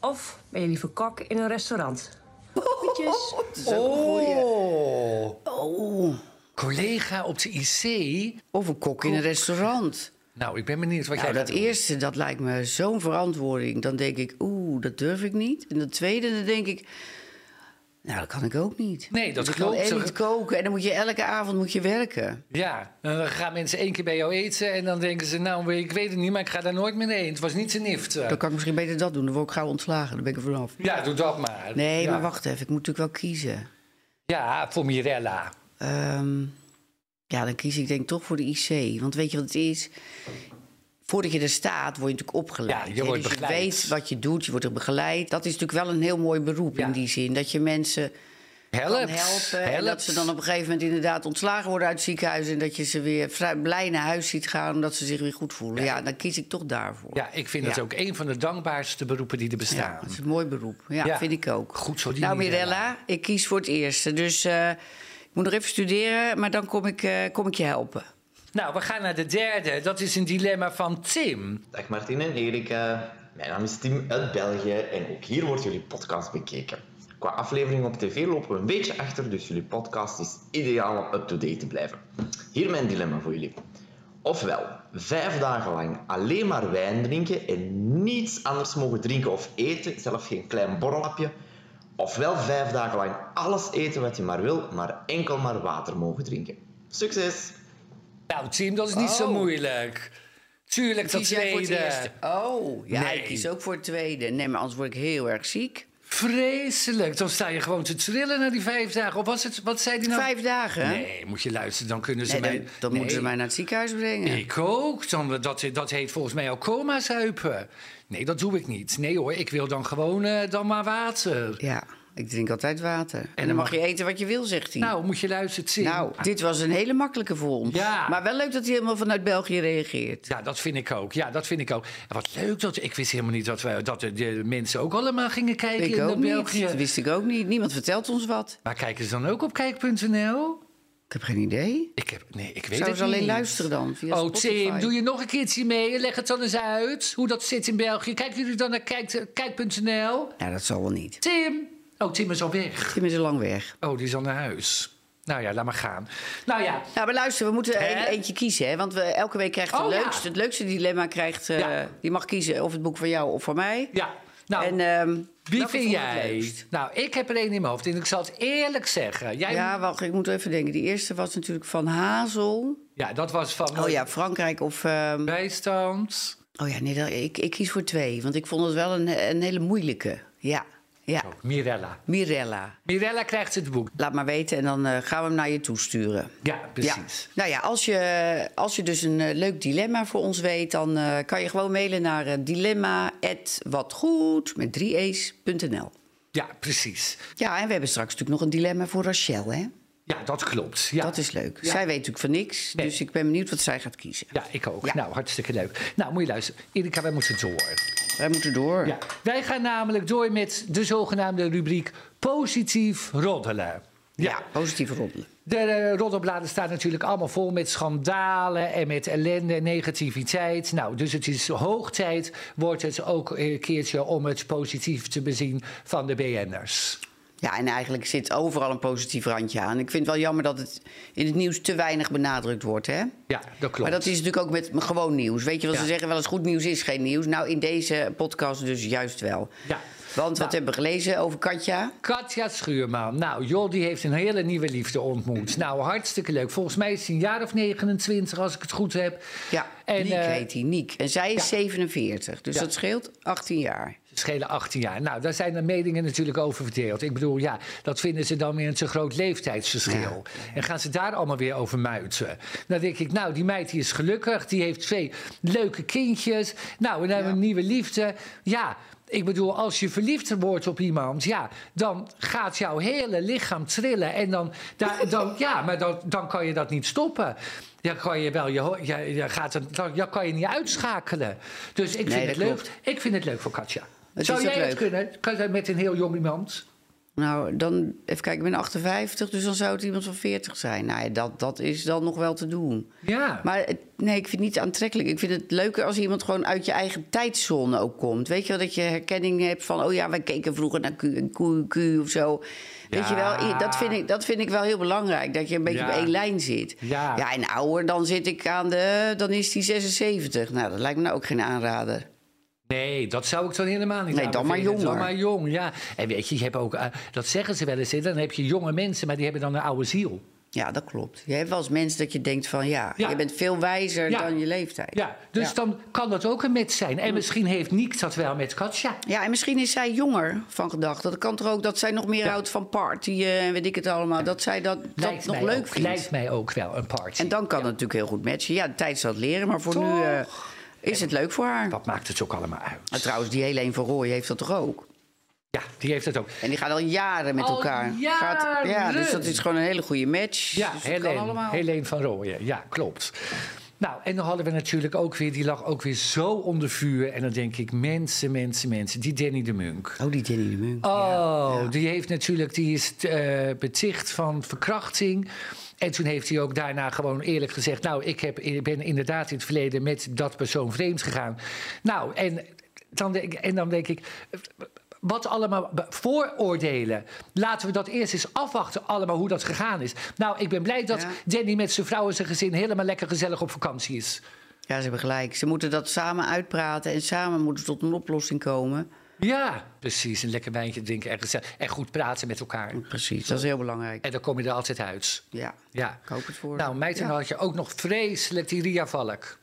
of ben je liever kok in een restaurant? Groetjes.
Dat is ook een goeie.
Oh.
Oh.
Collega op de IC.
Of een kok in een restaurant.
Nou, ik ben benieuwd wat
Nou,
jij
dat eerste, dat lijkt me zo'n verantwoording. Dan denk ik, oeh, dat durf ik niet. En dat tweede, dan denk ik... Nou, dat kan ik ook niet.
Nee, dat
Want ik kan
klopt.
en niet koken en dan moet je elke avond moet je werken.
Ja, dan gaan mensen één keer bij jou eten en dan denken ze... nou, ik weet het niet, maar ik ga daar nooit meer heen. Het was niet zijn nift.
Dan kan ik misschien beter dat doen. Dan word ik gauw ontslagen. Dan ben ik er vanaf.
Ja, doe dat maar.
Nee,
ja.
maar wacht even. Ik moet natuurlijk wel kiezen.
Ja, voor Mirella.
Ehm, ja, dan kies ik denk toch voor de IC. Want weet je wat het is? Voordat je er staat, word je natuurlijk opgeleid.
Ja, je wordt
dus
begeleid.
je weet wat je doet, je wordt er begeleid. Dat is natuurlijk wel een heel mooi beroep
Ja.
in die zin. Dat je mensen kan
Helpt.
helpen. En dat ze dan op een gegeven moment inderdaad ontslagen worden uit het ziekenhuis. En dat je ze weer vrij, blij naar huis ziet gaan, omdat ze zich weer goed voelen. Ja, dan kies ik toch daarvoor.
Ja, ik vind het
Ja.
ook een van de dankbaarste beroepen die er
Ja,
bestaan.
dat is een mooi beroep. Ja, vind ik ook.
Goed zo, die
Nou,
Mirella.
Mirella, ik kies voor het eerste. Dus eh, ik moet nog even studeren, maar dan kom ik, eh, kom ik je helpen.
Nou, we gaan naar de derde. Dat is een dilemma van Tim.
Dag Martin en Erika. Mijn naam is Tim uit België en ook hier wordt jullie podcast bekeken. Qua aflevering op tv lopen we een beetje achter, dus jullie podcast is ideaal om up-to-date te blijven. Hier mijn dilemma voor jullie. Ofwel, vijf dagen lang alleen maar wijn drinken en niets anders mogen drinken of eten, zelfs geen klein borrelapje. Ofwel vijf dagen lang alles eten wat je maar wil, maar enkel maar water mogen drinken. Succes!
Nou, Tim, dat is niet zo
Oh.
moeilijk. Tuurlijk, dat tweede.
Oh, ja,
Nee.
ik kies ook voor het tweede. Nee, maar anders word ik heel erg ziek.
Vreselijk. Dan sta je gewoon te trillen na die vijf dagen. Of was het, wat zei die nou?
Vijf dagen?
Nee, moet je luisteren. Dan kunnen ze
Nee, dan,
mij...
dan moeten ze mij naar het ziekenhuis brengen.
Ik ook. Dan, dat, dat heet volgens mij ook coma zuipen. Nee, dat doe ik niet. Nee hoor, ik wil dan gewoon eh, dan maar water.
Ja, ik drink altijd water. En,
dan
mag je eten wat je wil, zegt hij.
Nou, moet je luisteren, Tim.
Nou, dit was een hele makkelijke voor ons.
Ja.
Maar wel leuk dat hij helemaal vanuit België reageert.
Ja, dat vind ik ook. Ja, dat vind ik ook. En wat leuk dat ik wist helemaal niet dat, we, dat de, mensen ook allemaal gingen kijken
Ik
in
ook niet.
België.
Dat wist ik ook niet. Niemand vertelt ons wat.
Maar kijken ze dan ook op kijk.nl?
Ik heb geen idee.
Ik heb, nee, ik weet
Zouden
het
ze alleen
niet.
luisteren dan? Via
Oh,
Spotify?
Tim, doe je nog een keertje mee? Leg het dan eens uit, hoe dat zit in België. Kijken jullie dan naar kijk- kijk.nl?
Ja, dat zal wel niet.
Tim! Oh, Tim is al weg.
Tim is al lang weg.
Oh, die is al naar huis. Nou ja, laat maar gaan. Nou ja,
Nou, maar luister, we moeten eentje kiezen. Hè? Want we, elke week krijgt de
Oh, ja.
leukste, het leukste dilemma. Krijgt, eh,
Ja.
Die mag kiezen of het boek van jou of van mij.
ja. Nou,
en, ehm,
wie vind jij? Nou, ik heb er één in mijn hoofd. En ik zal het eerlijk zeggen. Jij,
Ja, wacht, ik moet even denken. Die eerste was natuurlijk van Hazel.
Ja, dat was van
Oh ja, Frankrijk of... ehm,
bijstand.
Oh ja, nee, dat, ik, ik kies voor twee. Want ik vond het wel een, een hele moeilijke. Ja, ja.
Mirella.
Mirella.
Mirella krijgt het boek.
Laat maar weten en dan eh, gaan we hem naar je toesturen.
Ja, precies.
Ja. Nou ja, als je, als je dus een eh, leuk dilemma voor ons weet... dan eh, kan je gewoon mailen naar dilemma.watgoed met 3e's.nl.
Ja, precies.
Ja, en we hebben straks natuurlijk nog een dilemma voor Rachel, hè?
Ja, dat klopt. Ja.
Dat is leuk.
Ja.
Zij weet natuurlijk van niks,
Nee.
dus ik ben benieuwd wat zij gaat kiezen.
Ja, ik ook.
Ja.
Nou, hartstikke leuk. Nou, moet je luisteren. Erika, wij moeten door.
Wij moeten door.
Ja. Wij gaan namelijk door met de zogenaamde rubriek positief roddelen.
Ja, positieve roddelen.
De eh, roddelbladen staan natuurlijk allemaal vol met schandalen en met ellende en negativiteit. Nou, dus het is hoog tijd, wordt het ook een keertje om het positief te bezien van de BN'ers.
Ja, en eigenlijk zit overal een positief randje aan. Ik vind het wel jammer dat het in het nieuws te weinig benadrukt wordt, hè?
Ja, dat klopt.
Maar dat is natuurlijk ook met gewoon nieuws. Weet je wel,
Ja.
ze zeggen wel eens goed nieuws is geen nieuws. Nou, in deze podcast dus juist wel.
Ja.
Want wat
Nou.
hebben we gelezen over Katja?
Katja Schuurman. Nou, joh, die heeft een hele nieuwe liefde ontmoet. Nou, hartstikke leuk. Volgens mij is hij een jaar of 29, als ik het goed heb.
Ja,
En,
Niek
eh,
heet hij, Niek. En zij is
ja.
47, dus
Ja.
dat scheelt 18 jaar.
Ze schelen 18 jaar. Nou, daar zijn de meningen natuurlijk over verdeeld. Ik bedoel, ja, dat vinden ze dan weer een te groot leeftijdsverschil. En gaan ze daar allemaal weer over muiten. Dan denk ik, nou, die meid die is gelukkig. Die heeft twee leuke kindjes. Nou, dan hebben we een nieuwe liefde. Ja, ik bedoel, als je verliefd wordt op iemand, ja, dan gaat jouw hele lichaam trillen. En dan, daar, dan ja, maar dan, dan kan je dat niet stoppen. Ja, kan je wel, je, je, je gaat het, dan ja, kan je niet uitschakelen. Dus ik
Nee,
vind het leuk.
klopt.
Ik vind het leuk voor Katja.
Het
Zou jij het
leuk.
kunnen? Kan je met een heel jong iemand?
Nou, dan even kijken, ik ben 58, dus dan zou het iemand van 40 zijn. Nou, ja, dat, dat is dan nog wel te doen.
Ja.
Maar het- nee, ik vind het niet aantrekkelijk. Ik vind het leuker als iemand gewoon uit je eigen tijdzone ook komt. Weet je wel, dat je herkenning hebt van... oh ja, wij keken vroeger naar Q en Q, Q of zo. Weet je wel, dat vind, ik, dat vind ik wel heel belangrijk. Dat je een beetje
Ja.
op één lijn zit.
Ja.
ja, en ouder, dan zit ik aan de... dan is die 76. Nou, dat lijkt me nou ook geen aanrader.
Nee, dat zou ik dan helemaal niet
Nee, dan maar jonger.
Dan maar jong, ja. En weet je, je hebt ook, eh, dat zeggen ze wel eens, dan heb je jonge mensen, maar die hebben dan een oude ziel.
Ja, dat klopt. Je hebt wel eens mensen dat je denkt van... ja,
Ja.
je bent veel wijzer
Ja.
dan je leeftijd.
Ja, dus
Ja.
dan kan dat ook een match zijn. En misschien heeft Niek dat wel met Katja.
Ja, en misschien is zij jonger van gedachte. Dat kan toch ook dat zij nog meer houdt van partyen en weet ik het allemaal. Dat zij dat, dat nog leuk
ook,
vindt.
Lijkt mij ook wel een party.
En dan kan het natuurlijk heel goed matchen. Ja, de tijd zal het leren, maar voor nu eh, is het leuk voor haar.
Wat maakt het ook allemaal uit?
Maar trouwens, die Helene van Rooij heeft dat toch ook?
Ja, die heeft het ook.
En die gaan al jaren met
Al
elkaar. Gaat, ja,
jaren.
dus dat is gewoon een hele goede match.
Ja,
dus dat
Helene, van Rooyen. Ja, klopt. Nou, en dan hadden we natuurlijk ook weer, die lag ook weer zo onder vuur. En dan denk ik, mensen, mensen, mensen, die Danny de Munk.
Oh, die Danny de Munk.
Oh, die heeft natuurlijk, die is eh, beticht van verkrachting. En toen heeft hij ook daarna gewoon eerlijk gezegd: Nou, ik, heb, ik ben inderdaad in het verleden met dat persoon vreemd gegaan. Nou, en dan, denk- en dan denk ik. Wat allemaal vooroordelen. Laten we dat eerst eens afwachten, allemaal hoe dat gegaan is. Nou, ik ben blij dat
Ja.
Danny met zijn vrouw en zijn gezin helemaal lekker gezellig op vakantie is.
Ja, ze hebben gelijk. Ze moeten dat samen uitpraten en samen moeten tot een oplossing komen.
Ja, precies. Een lekker wijntje drinken en, gezellig- en goed praten met elkaar.
Precies, dat is heel belangrijk.
En dan kom je er altijd uit.
Ja,
Ja.
ik hoop het voor
Nou, meid, en
Ja.
dan had je ook nog vreselijk die Ria Valk.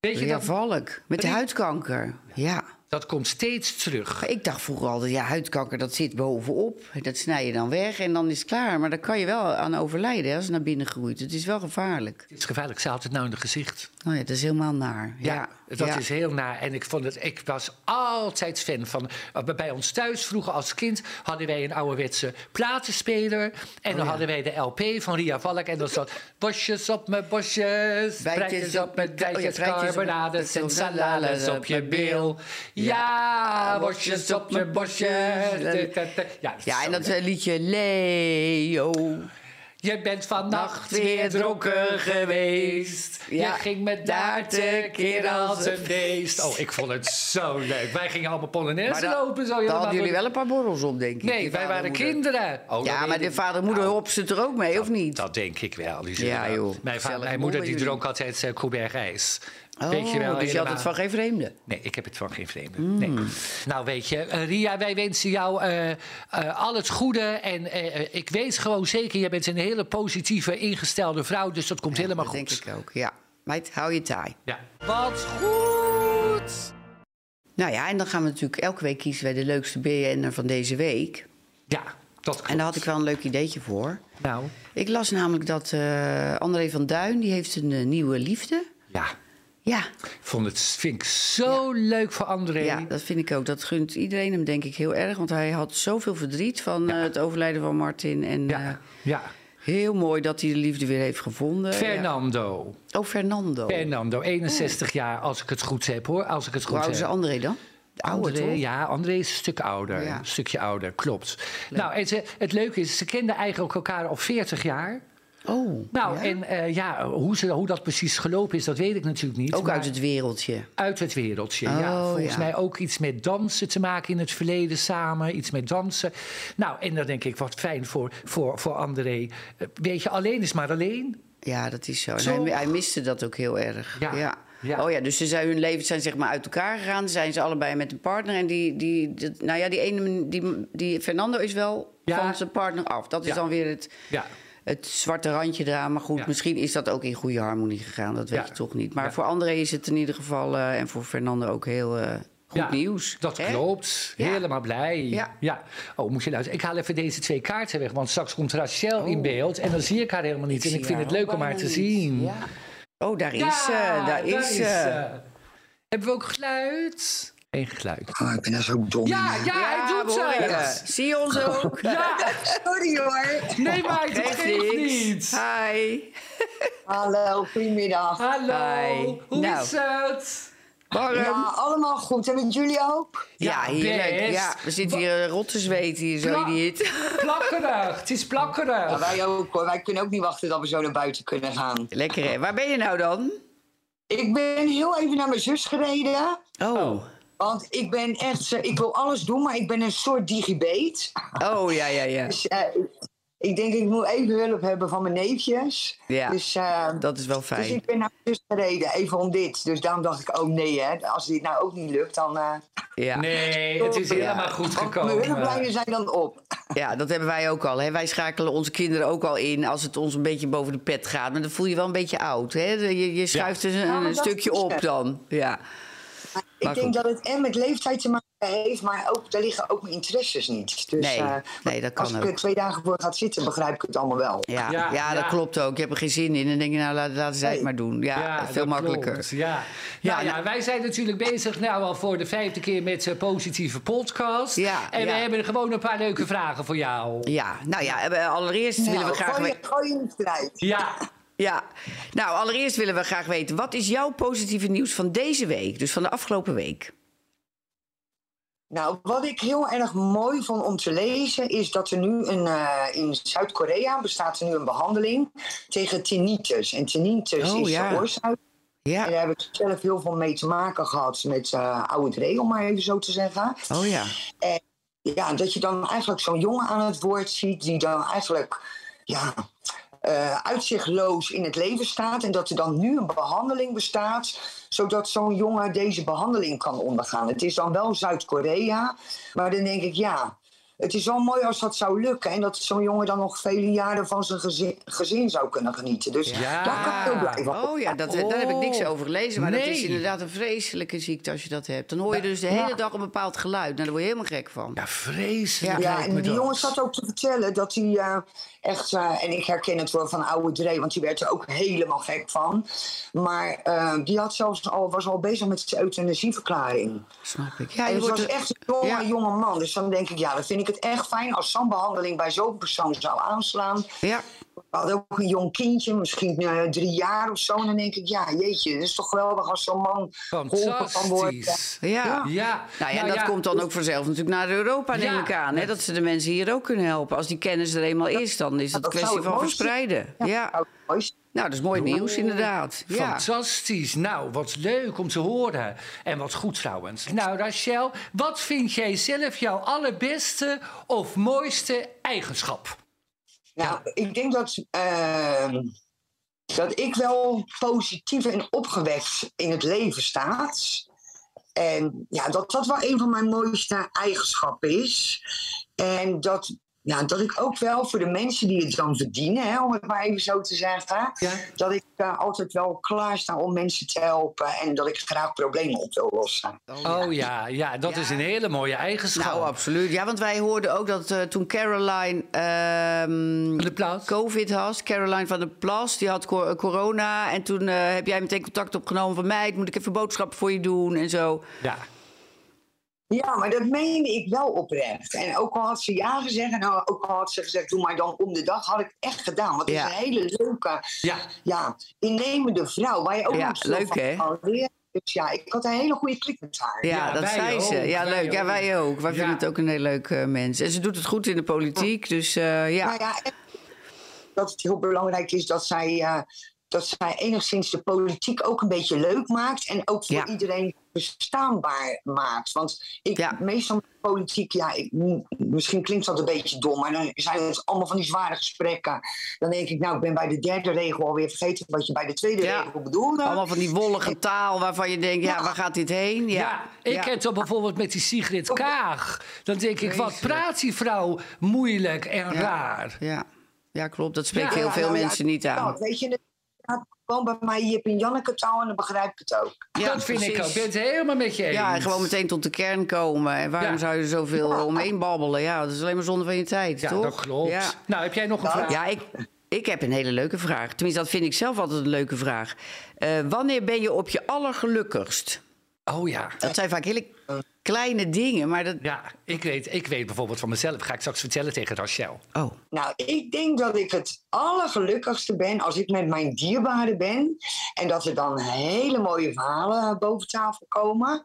Weet je,
Ja,
dat,
valk. Met
Rie-
huidkanker. Ja.
dat komt steeds terug.
Ik dacht vroeger altijd, ja, huidkanker dat zit bovenop. Dat snij je dan weg en dan is het klaar. Maar daar kan je wel aan overlijden hè, als het naar binnen groeit. Het is wel gevaarlijk.
Het is gevaarlijk, ze had het nou in het gezicht.
Oh ja, dat is helemaal naar.
Ja,
Ja,
dat
ja.
is heel naar. En ik, vond het, ik was altijd fan van... eh, Bij ons thuis vroeger als kind hadden wij een ouderwetse platenspeler. En
Oh
dan hadden wij de LP van Ria Valk. En dan zat bosjes op mijn bosjes, bijtjes op mijn
oh
dijtjes,
op-
carbonades en salades op je bil. Ja, bosjes op je bosjes. Ja,
Ja, en dat eh, liedje Leo.
Je bent vannacht weer dronken geweest.
Ja.
Je ging me daar tekeer als een beest. Oh, ik vond het zo leuk. Wij gingen allemaal Polonaise lopen. Zo
Dan hadden jullie wel een paar borrels op, denk ik.
Nee, wij waren
moeder.
kinderen. Oh,
Ja, maar de vader en moeder
Nou,
hopsen er ook mee, of niet?
Dat denk ik wel. Die
Ja, joh.
Mijn, vader, mijn moeder die dronk altijd uh, ijs.
Oh,
weet je wel,
dus je had het van geen vreemde.
Nee, ik heb het van geen vreemde.
Hmm.
Nee. Nou, weet je, eh, Ria, wij wensen jou eh, al het goede. En ik weet gewoon zeker, je bent een hele positieve, ingestelde vrouw. Dus dat komt helemaal
dat
goed.
denk ik ook, ja. Meid, hou je taai.
Ja. Wat goed!
Nou ja, en dan gaan we natuurlijk elke week kiezen wij de leukste BN'er van deze week.
Ja, dat klopt.
En daar had ik wel een leuk ideetje voor.
Nou,
Ik las namelijk dat André van Duin, die heeft een nieuwe liefde.
ja.
Ja,
Ik vond het, vind ik zo leuk voor André.
ja, dat vind ik ook. Dat gunt iedereen hem denk ik heel erg. Want hij had zoveel verdriet van eh, het overlijden van Martin. En
Ja,
ja,
ja.
Heel mooi dat hij de liefde weer heeft gevonden.
Fernando.
Ja. Oh, Fernando.
Fernando, 61 jaar, als ik het goed heb hoor. Als ik het
Hoe
goed
oud is. André dan? De oude,
André, ja, André is een stuk ouder. Een stukje ouder, klopt. Nou, en ze, het leuke is, ze kenden eigenlijk elkaar al 40 jaar.
Oh,
Nou,
ja?
en eh, ja, hoe, ze, hoe dat precies gelopen is, dat weet ik natuurlijk niet.
Ook uit het wereldje.
uit het wereldje. ja,
Oh,
volgens
ja.
mij ook iets met dansen te maken in het verleden samen. Iets met dansen. Nou, en dan denk ik, wat fijn voor, voor, voor André. Eh, Weet je, alleen is maar alleen.
Ja, dat is zo. Hij, hij miste dat ook heel erg.
Ja, ja.
Oh ja, dus ze zijn hun leven zijn zeg maar uit elkaar gegaan. Zijn ze allebei met een partner. En die, die, nou ja, die ene, die, die Fernando is wel
Ja.
van zijn partner af. Dat is
Ja.
dan weer het,
Ja.
Het zwarte randje eraan. Maar goed,
Ja.
misschien is dat ook in goede harmonie gegaan. Dat weet
Ja.
je toch niet. Maar voor André is het in ieder geval, eh, en voor Fernando ook heel eh, goed
Ja,
nieuws.
Dat
hè?
klopt.
Ja.
Helemaal blij.
Ja.
Oh, moet je luisteren. Ik haal even deze twee kaarten weg, want straks komt Rachel in beeld. En dan zie ik haar helemaal niet. en ik vind het leuk om haar te zien.
Oh, daar is ze. Daar is ze.
ze. Hebben we ook geluid? Geen geluid.
Oh, ik ben daar zo dom.
Ja, ja, hij doet
je.
het.
Zie je ons ook?
Ja,
Sorry hoor.
nee, maar het
Geeft
niet.
Hi.
Hallo, goedemiddag.
Hallo,
Hi.
hoe
Nou.
is het?
Warm.
Ja, allemaal goed. En met jullie ook?
Ja,
Ja,
heerlijk.
best.
Ja, we zitten hier eh, rot te zweten hier zo in die hit.
Plakkerig, het is
Ja,
plakkerig.
wij ook hoor. Wij kunnen ook niet wachten dat we zo naar buiten kunnen gaan.
Lekker hè. Waar ben je nou dan?
Ik ben heel even naar mijn zus gereden.
Oh.
Want ik ben echt... Ik wil alles doen, maar ik ben een soort digibeet.
Oh, ja, ja, ja.
Dus eh, ik denk ik moet even hulp hebben van mijn neefjes.
Ja,
Dus, eh,
dat is wel
dus
fijn.
ik ben naar zus gereden, even om dit. Dus daarom dacht ik, oh nee hè. Als dit nou ook niet lukt, dan... eh
Ja.
Nee, het is
Ja.
helemaal goed
want mijn
gekomen.
hulplijnen zijn dan op.
ja, dat hebben wij ook al. Hè. Wij schakelen onze kinderen ook al in als het ons een beetje boven de pet gaat. Maar dan voel je wel een beetje oud. Hè? Je, je schuift er een,
Ja, maar
een stukje op dan. Ja.
Ik denk dat het en met leeftijd te maken heeft, maar ook, daar liggen ook mijn interesses niet. Dus,
Nee,
eh,
nee, dat kan
als ik er twee dagen voor ga zitten, begrijp ik het allemaal wel.
Ja,
Ja,
ja, dat
ja.
klopt ook. Je hebt er geen zin in. En dan denk je, nou, laten, laten zij het maar doen. Ja, veel makkelijker.
klopt, Ja.
Ja, nou-
wij zijn natuurlijk bezig nou al voor de vijfde keer met uh, positieve podcast.
Ja,
en we hebben gewoon een paar leuke vragen voor jou.
Ja, nou ja, eh, allereerst willen we
Nou,
graag...
gooi, gooi je niet eruit.
Ja,
Ja, nou, allereerst willen we graag weten... wat is jouw positieve nieuws van deze week? Dus van de afgelopen week?
Nou, wat ik heel erg mooi vond om te lezen, is dat er nu een, eh, in Zuid-Korea bestaat er nu een behandeling tegen tinnitus. En tinnitus
Oh,
is
ja.
de oorzaak. En
Ja,
daar heb ik zelf heel veel mee te maken gehad met uh, oude Dree, om maar even zo te zeggen.
oh ja.
Ja, dat je dan eigenlijk zo'n jongen aan het woord ziet die dan eigenlijk ja, eh, uitzichtloos in het leven staat. En dat er dan nu een behandeling bestaat, zodat zo'n jongen deze behandeling kan ondergaan. Het is dan wel Zuid-Korea, maar dan denk ik ja. Het is wel mooi als dat zou lukken en dat zo'n jongen dan nog vele jaren van zijn gezin, gezin zou kunnen genieten. Dus
Ja.
daar kan ik heel blij van.
Oh ja, dat, daar heb ik niks over gelezen. Maar dat is inderdaad een vreselijke ziekte als je dat hebt. Dan hoor je dus de hele dag een bepaald geluid. Nou, daar word je helemaal gek van.
ja vreselijk
Ja, en die
dat.
jongen zat ook te vertellen dat hij eh, echt, eh, en ik herken het wel van oude Dre, want die werd er ook helemaal gek van. Maar eh, die had zelfs al, was al bezig met zijn euthanasieverklaring.
Snap ik. Ja,
en het was echt een jonge,
Ja.
jonge man. Dus dan denk ik, ja, dan vind ik het echt fijn als zo'n behandeling bij zo'n persoon zou aanslaan.
Ja,
We hadden ook een jong kindje, misschien eh, drie jaar of zo. En dan denk ik, ja, jeetje, het is toch geweldig als zo'n man geholpen kan worden.
Ja.
Ja,
Nou ja,
nou
dat komt dan ook vanzelf natuurlijk naar Europa, neem ik aan. Hè? Dat ze de mensen hier ook kunnen helpen. Als die kennis er eenmaal is, dan is het een
dat
kwestie
het
van
mooiste-
verspreiden.
Ja,
Ja.
Nou,
dat is mooi nieuws, inderdaad. Ja.
Fantastisch. Nou, wat leuk om te horen. En wat goed trouwens. Nou, Rachel, wat vind jij zelf jouw allerbeste of mooiste eigenschap?
Nou, ik denk dat, ehm, dat ik wel positief en opgewekt in het leven sta. En ja, dat dat wel een van mijn mooiste eigenschappen is. En dat, ja, dat ik ook wel voor de mensen die het dan verdienen, hè, om het maar even zo te zeggen,
Ja.
dat ik uh, altijd wel klaar sta om mensen te helpen en dat ik graag problemen op wil lossen.
Oh ja, ja dat
Ja.
is een hele mooie eigenschap.
Nou, absoluut. Ja, want wij hoorden ook dat eh, toen Caroline ehm,
De plaats.
COVID had, Caroline van der Plas, die had co- corona. En toen eh, heb jij meteen contact opgenomen van mij. Moet ik even boodschappen voor je doen en zo.
Ja.
Ja, maar dat meende ik wel oprecht. En ook al had ze ja gezegd, en ook al had ze gezegd, doe maar dan om de dag, had ik het echt gedaan. Want het
Ja.
is een hele leuke,
Ja.
ja, innemende vrouw, waar je ook
Ja, leuk,
van
hè?
kan leren. Dus ja, ik had een hele goede klik met haar.
Ja,
Ja,
dat zei ze.
ook,
Ja,
wij
leuk. Ja, wij ook. Wij
Ja.
vinden het ook een heel leuk eh, mens. En ze doet het goed in de politiek, dus eh, ja.
Nou ja, dat het heel belangrijk is dat zij, eh, dat zij enigszins de politiek ook een beetje leuk maakt. En ook voor
Ja.
iedereen verstaanbaar maakt. Want ik,
Ja.
meestal met politiek, ja, ik, misschien klinkt dat een beetje dom, maar dan zijn het allemaal van die zware gesprekken. Dan denk ik, nou, ik ben bij de derde regel alweer vergeten wat je bij de tweede
Ja.
regel bedoelde.
Allemaal van die wollige taal waarvan je denkt, ja, waar gaat dit heen?
Ja,
Ja,
ik
ja.
heb dan bijvoorbeeld met die Sigrid Kaag. Dan denk ik, wat praat die vrouw moeilijk en
Ja.
raar.
Ja. ja, klopt. Dat spreekt
Ja,
heel veel
nou ja,
mensen niet aan.
nou, weet je, gaat gewoon bij mij Jip en Janneke taal en dan begrijp ik het ook.
Ja,
dat vind ik ook. Ik ben het helemaal met je eens.
Ja, en gewoon meteen tot de kern komen. En waarom
Ja.
zou je er zoveel omheen babbelen? Ja, dat is alleen maar zonde van je tijd,
Ja,
toch?
dat klopt.
Ja.
Nou, heb jij nog een vraag?
Ja, ik, ik heb een hele leuke vraag. Tenminste, dat vind ik zelf altijd een leuke vraag. Eh, wanneer ben je op je allergelukkigst?
Oh ja.
Dat zijn vaak hele kleine dingen, maar dat...
Ja, ik weet, ik weet bijvoorbeeld van mezelf. Ga ik straks vertellen tegen Rachel.
Oh,
Nou, ik denk dat ik het allergelukkigste ben als ik met mijn dierbaren ben. En dat er dan hele mooie verhalen boven tafel komen.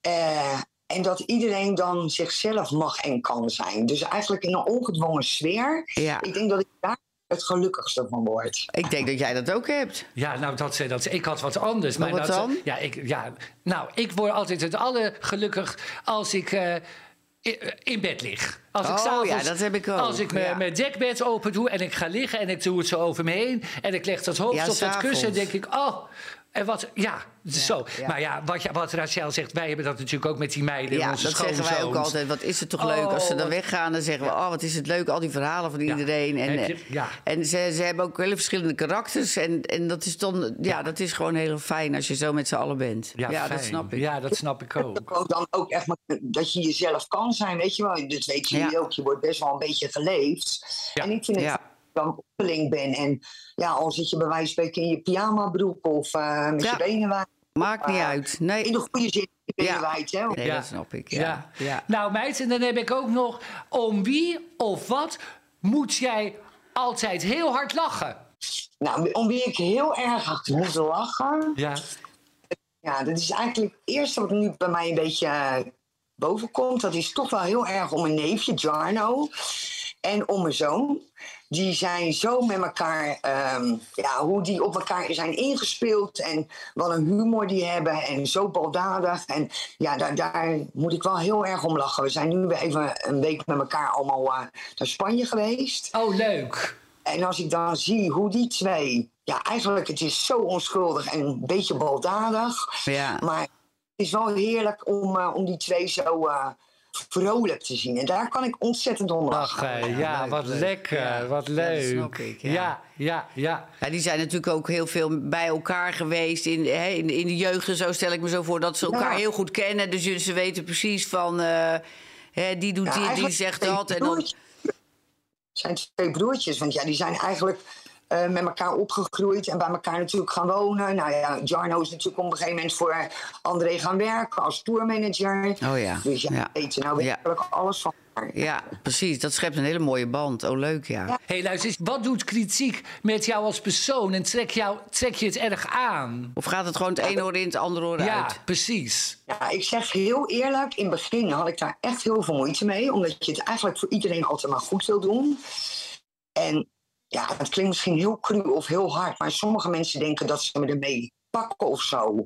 Eh, en dat iedereen dan zichzelf mag en kan zijn. Dus eigenlijk in een ongedwongen sfeer.
ja.
Ik denk dat ik daar het gelukkigste van word.
Ik denk dat jij dat ook hebt.
Ja, nou, dat, ze- dat, ik had wat anders.
Maar wat
dat,
dan?
Ja, ik, ja, nou, ik word altijd het allergelukkig als ik eh, in bed lig. Als ik
Oh,
s'avonds-
ja, dat heb ik ook,
Als ik mijn
ja.
mijn dekbed open doe en ik ga liggen en ik doe het zo over me heen... en ik leg dat hoofd
Ja,
op dat kussen, denk ik... oh, en wat, ja, zo.
ja.
Maar ja, wat, ja, wat Rachel zegt, wij hebben dat natuurlijk ook met die meiden...
Ja,
onze
dat zeggen wij ook altijd. Wat is het toch leuk als ze
Oh,
dan
wat-
weggaan? Dan zeggen we, oh, wat is het leuk, al die verhalen van
Ja.
iedereen. En,
je-
eh,
ja.
en ze, ze hebben ook hele verschillende karakters. En, en dat is dan, ja, dat is gewoon heel fijn als je zo met z'n allen bent. Ja, dat snap ik.
Ja, dat snap ik ook.
Ook dan ook echt dat je jezelf kan zijn, weet je wel. Dat weet je
Ja.
ook. Je wordt best wel een beetje geleefd.
Ja.
En ik vind het Oppeling ben. En ja, al zit je bij wijze van spreken in je pyjama-broek of eh, met
Ja.
je benen wijd.
Maakt niet uit.
In
Nee,
de goede zin, je benen
Ja.
wijd, hè.
nee
Ja.
dat snap ik.
Ja.
Ja. Ja.
Nou, meid, en dan heb ik ook nog... om wie of wat moet jij altijd heel hard lachen?
Nou, om wie ik heel erg hard moet lachen.
Ja.
Ja, dat is eigenlijk het eerste wat nu bij mij een beetje eh, boven komt. Dat is toch wel heel erg om mijn neefje Jarno en om mijn zoon. Die zijn zo met elkaar, ehm, ja, hoe die op elkaar zijn ingespeeld en wat een humor die hebben en zo baldadig. En ja, daar, daar moet ik wel heel erg om lachen. We zijn nu weer even een week met elkaar allemaal eh, naar Spanje geweest.
Oh, leuk.
En als ik dan zie hoe die twee, ja, eigenlijk het is zo onschuldig en een beetje baldadig.
Ja.
Maar het is wel heerlijk om, eh, om die twee zo eh, vrolijk te zien. En daar kan ik ontzettend om
Ach,
lachen.
eh, ja,
leuk,
wat
leuk.
lekker.
Ja.
Wat
Ja, dat
leuk.
snap ik, ja.
ja, ja, ja.
Ja, die zijn natuurlijk ook heel veel bij elkaar geweest in, hè, in, in de jeugd en zo stel ik me zo voor dat ze elkaar
Ja.
heel goed kennen. Dus ze weten precies van eh, hè, die doet
Ja,
dit, die zegt dat. En dan,
zijn twee broertjes, want ja, die zijn eigenlijk eh, met elkaar opgegroeid en bij elkaar natuurlijk gaan wonen. Nou ja, Jarno is natuurlijk op een gegeven moment voor André gaan werken als tourmanager.
Oh ja,
Dus ja,
ja.
weten nou
Ja.
werkelijk alles van
ja, precies. Dat schept een hele mooie band. Oh, leuk, ja.
Ja.
Hé, hey, luister wat doet kritiek met jou als persoon? En trek, jou, trek je het erg aan?
Of gaat het gewoon het ene oor in, het andere oor
Ja,
uit?
precies.
Ja, ik zeg heel eerlijk, in het begin had ik daar echt heel veel moeite mee. Omdat je het eigenlijk voor iedereen altijd maar goed wil doen. En ja, het klinkt misschien heel cru of heel hard. Maar sommige mensen denken dat ze me ermee pakken of zo.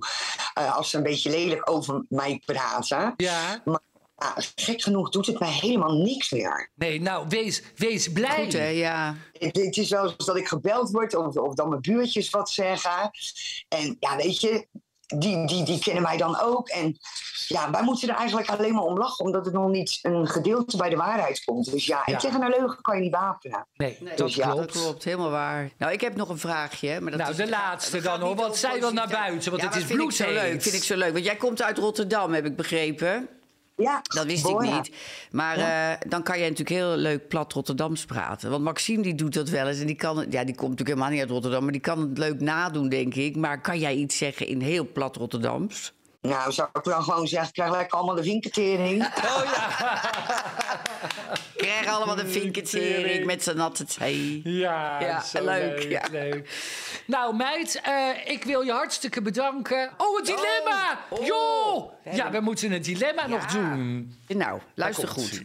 eh, als ze een beetje lelijk over mij praten.
Ja.
Maar ja, gek genoeg doet het mij helemaal niks meer.
Nee, nou, wees, wees blij.
Goed, hè? Ja.
Het, het is wel eens dat ik gebeld word of, of dat mijn buurtjes wat zeggen. En ja, weet je, die, die, die kennen mij dan ook. En ja, wij moeten er eigenlijk alleen maar om lachen, omdat het nog niet een gedeelte bij de waarheid komt. Dus ja,
Ja.
ik tegen een leugen kan je niet wapenen.
Nee,
Nee,
dat
ja,
klopt.
Dat klopt, helemaal waar. Nou, ik heb nog een vraagje. Maar dat
Nou,
is-
de laatste dan, hoor, want zij wil naar buiten, want
Ja,
het is
vind ik zo
bloedheet.
leuk. Vind ik zo leuk. Want jij komt uit Rotterdam, heb ik begrepen.
Ja,
Dat wist
Bora.
ik niet. Maar eh, dan kan jij natuurlijk heel leuk plat Rotterdams praten. Want Maxime die doet dat wel eens. En die, kan, ja, die komt natuurlijk helemaal niet uit Rotterdam. Maar die kan het leuk nadoen, denk ik. Maar kan jij iets zeggen in heel plat Rotterdams?
Nou, zou ik dan gewoon zeggen, krijg lekker allemaal de winketering.
Oh ja.
Krijgen allemaal de vinketering met z'n natte thee.
Ja,
Ja,
zo
leuk,
leuk,
ja.
leuk. Nou, meid, eh, ik wil je hartstikke bedanken. Oh, het dilemma!
Oh, oh.
Joh!
We
Ja, we moeten een dilemma nog doen.
Nou, luister goed.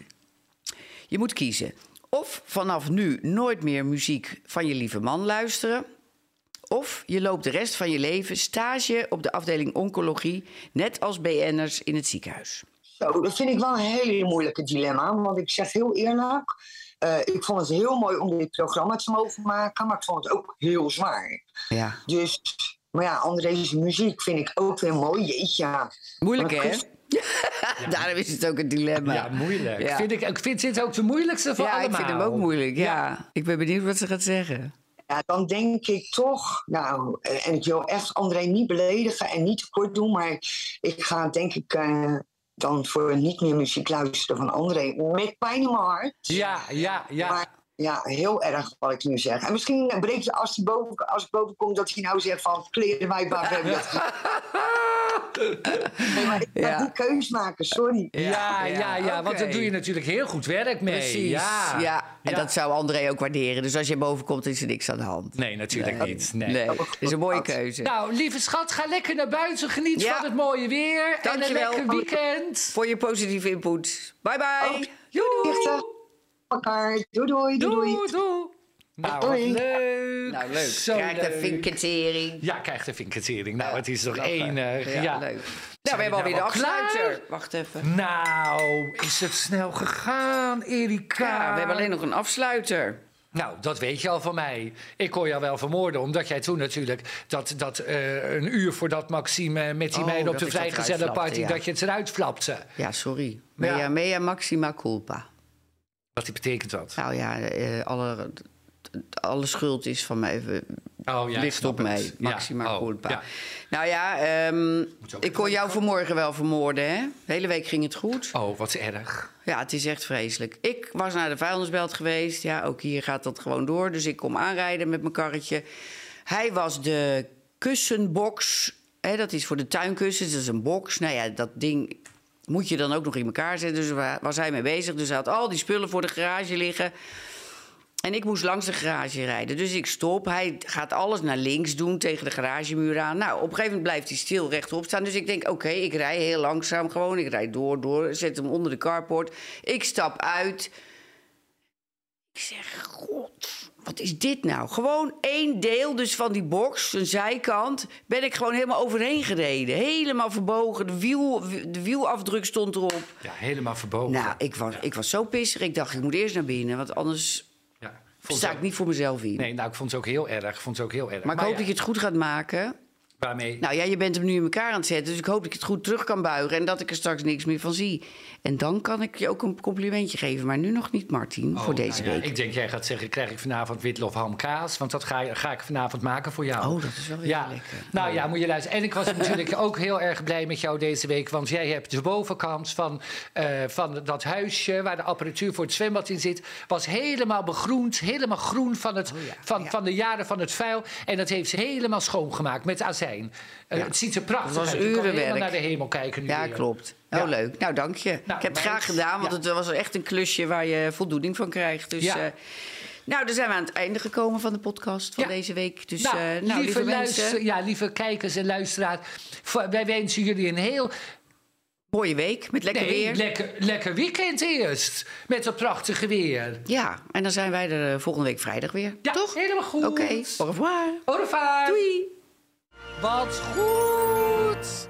Je moet kiezen. Of vanaf nu nooit meer muziek van je lieve man luisteren. Of je loopt de rest van je leven stage op de afdeling oncologie, net als BN'ers in het ziekenhuis.
Zo, dat vind ik wel een hele moeilijke dilemma. Want ik zeg heel eerlijk, eh, ik vond het heel mooi om dit programma te mogen maken, maar ik vond het ook heel zwaar.
Ja.
Dus, maar ja, André's muziek vind ik ook weer mooi. Jeetje, ja.
Moeilijk, hè? Daarom is het ook een dilemma.
Ja, moeilijk.
Ja.
Vind ik, ik vind dit ook de moeilijkste van
Ja,
allemaal.
ik vind hem ook moeilijk. Ja. Ik ben benieuwd wat ze gaat zeggen.
Ja, dan denk ik toch, nou, eh, en ik wil echt André niet beledigen en niet tekort doen, maar ik ga denk ik eh, dan voor niet meer muziek luisteren van André. Met pijn in mijn hart.
Ja, ja, ja.
Maar ja, heel erg wat ik nu zeg. En misschien breek je als, hij boven, als ik boven kom dat hij nou zegt van kleren wij hebben dat Nee, maar ik ga
Ja.
die keus maken, sorry.
Ja, ja, ja, want daar doe je natuurlijk heel goed werk mee.
Precies.
Ja.
Ja. En
Ja.
dat zou André ook waarderen. Dus als je boven komt, is er niks aan de hand.
Nee, natuurlijk niet. Nee.
Nee, het is een mooie keuze.
Nou, lieve schat, ga lekker naar buiten. Geniet
Ja.
van het mooie weer. En een lekker weekend.
Voor je positieve input. Bye bye.
Oh.
Doei.
Elkaar. Doei, doei, doei. doei.
Doei, doei. Nou,
Doei.
leuk.
Nou, leuk.
Zo
Krijg de
leuk.
vinketering.
Ja, krijgt de vinketering. Nou, het is toch
Lachen.
enig.
Ja,
Ja,
leuk. Nou, we hebben alweer de
nou klaar?
afsluiter. Wacht even.
Nou, is het snel gegaan, Erika?
Ja, we hebben alleen nog een afsluiter.
Nou, dat weet je al van mij. Ik kon jou wel vermoorden, omdat jij toen natuurlijk... dat, dat eh, een uur voordat Maxime met die
Oh,
meiden op de vrijgezellenparty...
ja.
dat je het eruit flapte.
Ja, sorry.
Ja.
Mea, mea maxima culpa.
Wat betekent dat?
Nou ja, eh, alle, alle schuld is van mij.
Oh, ja,
ligt op
het.
mij.
Ja,
Maxima
oh, ja.
Nou ja, ehm, ik kon jou vanmorgen wel vermoorden, hè? De hele week ging het goed.
Oh, wat erg.
Ja, het is echt vreselijk. Ik was naar de vuilnisbelt geweest. Ja, ook hier gaat dat gewoon door. Dus ik kom aanrijden met mijn karretje. Hij was de kussenbox. Hè, dat is voor de tuinkussens. Dat is een box. Nou ja, dat ding moet je dan ook nog in elkaar zetten. Dus waar was hij mee bezig. Dus hij had al die spullen voor de garage liggen. En ik moest langs de garage rijden. Dus ik stop. Hij gaat alles naar links doen tegen de garagemuur aan. Nou, op een gegeven moment blijft hij stil rechtop staan. Dus ik denk, oké, ik rij heel langzaam gewoon. Ik rijd door, door. Zet hem onder de carport. Ik stap uit. Ik zeg, god, wat is dit nou? Gewoon één deel dus van die box, een zijkant... ben ik gewoon helemaal overheen gereden. Helemaal verbogen. De, wiel, de wielafdruk stond erop.
Ja, helemaal verbogen.
Nou, ik was, ik was zo pissig. Ik dacht, ik moet eerst naar binnen. Want anders
ja,
sta ik niet voor mezelf in.
Nee, nou, ik vond het ook heel erg. Vond het ook heel erg.
Maar ik hoop
ja,
dat je het goed gaat maken.
Waarmee?
Nou ja, je bent hem nu in elkaar aan het zetten. Dus ik hoop dat ik het goed terug kan buigen. En dat ik er straks niks meer van zie. En dan kan ik je ook een complimentje geven. Maar nu nog niet, Martin,
Oh,
voor deze
nou ja,
week.
Ik denk, jij gaat zeggen, krijg ik vanavond witlof ham kaas? Want dat ga, ga ik vanavond maken voor jou.
Oh, dat is wel weer
ja.
lekker.
Nou ja, moet je luisteren. En ik was natuurlijk ook heel erg blij met jou deze week. Want jij hebt de bovenkant van, eh, van dat huisje... waar de apparatuur voor het zwembad in zit... was helemaal begroend, helemaal groen van, het, van, van de jaren van het vuil. En dat heeft ze helemaal schoongemaakt met azijn. Eh, Het ziet er prachtig
was
uit. Je kan
urenwerk.
naar de hemel kijken nu
Ja,
weer.
klopt. Oh,
Ja.
leuk. Nou, dank je.
Nou,
ik heb het graag gedaan, want het was echt een klusje waar je voldoening van krijgt. Dus,
Ja.
eh, nou, dan zijn we aan het einde gekomen van de podcast van
Ja.
deze week. Dus,
Nou,
eh, nou
lieve,
mensen,
ja, lieve kijkers en luisteraars. Wij wensen jullie een heel
mooie week met lekker
nee,
weer.
lekker, lekker weekend eerst. Met dat prachtige weer.
ja, en dan zijn wij er volgende week vrijdag weer.
Ja,
Toch?
helemaal goed.
Oké, au revoir.
Au revoir.
Doei.
Wat goed!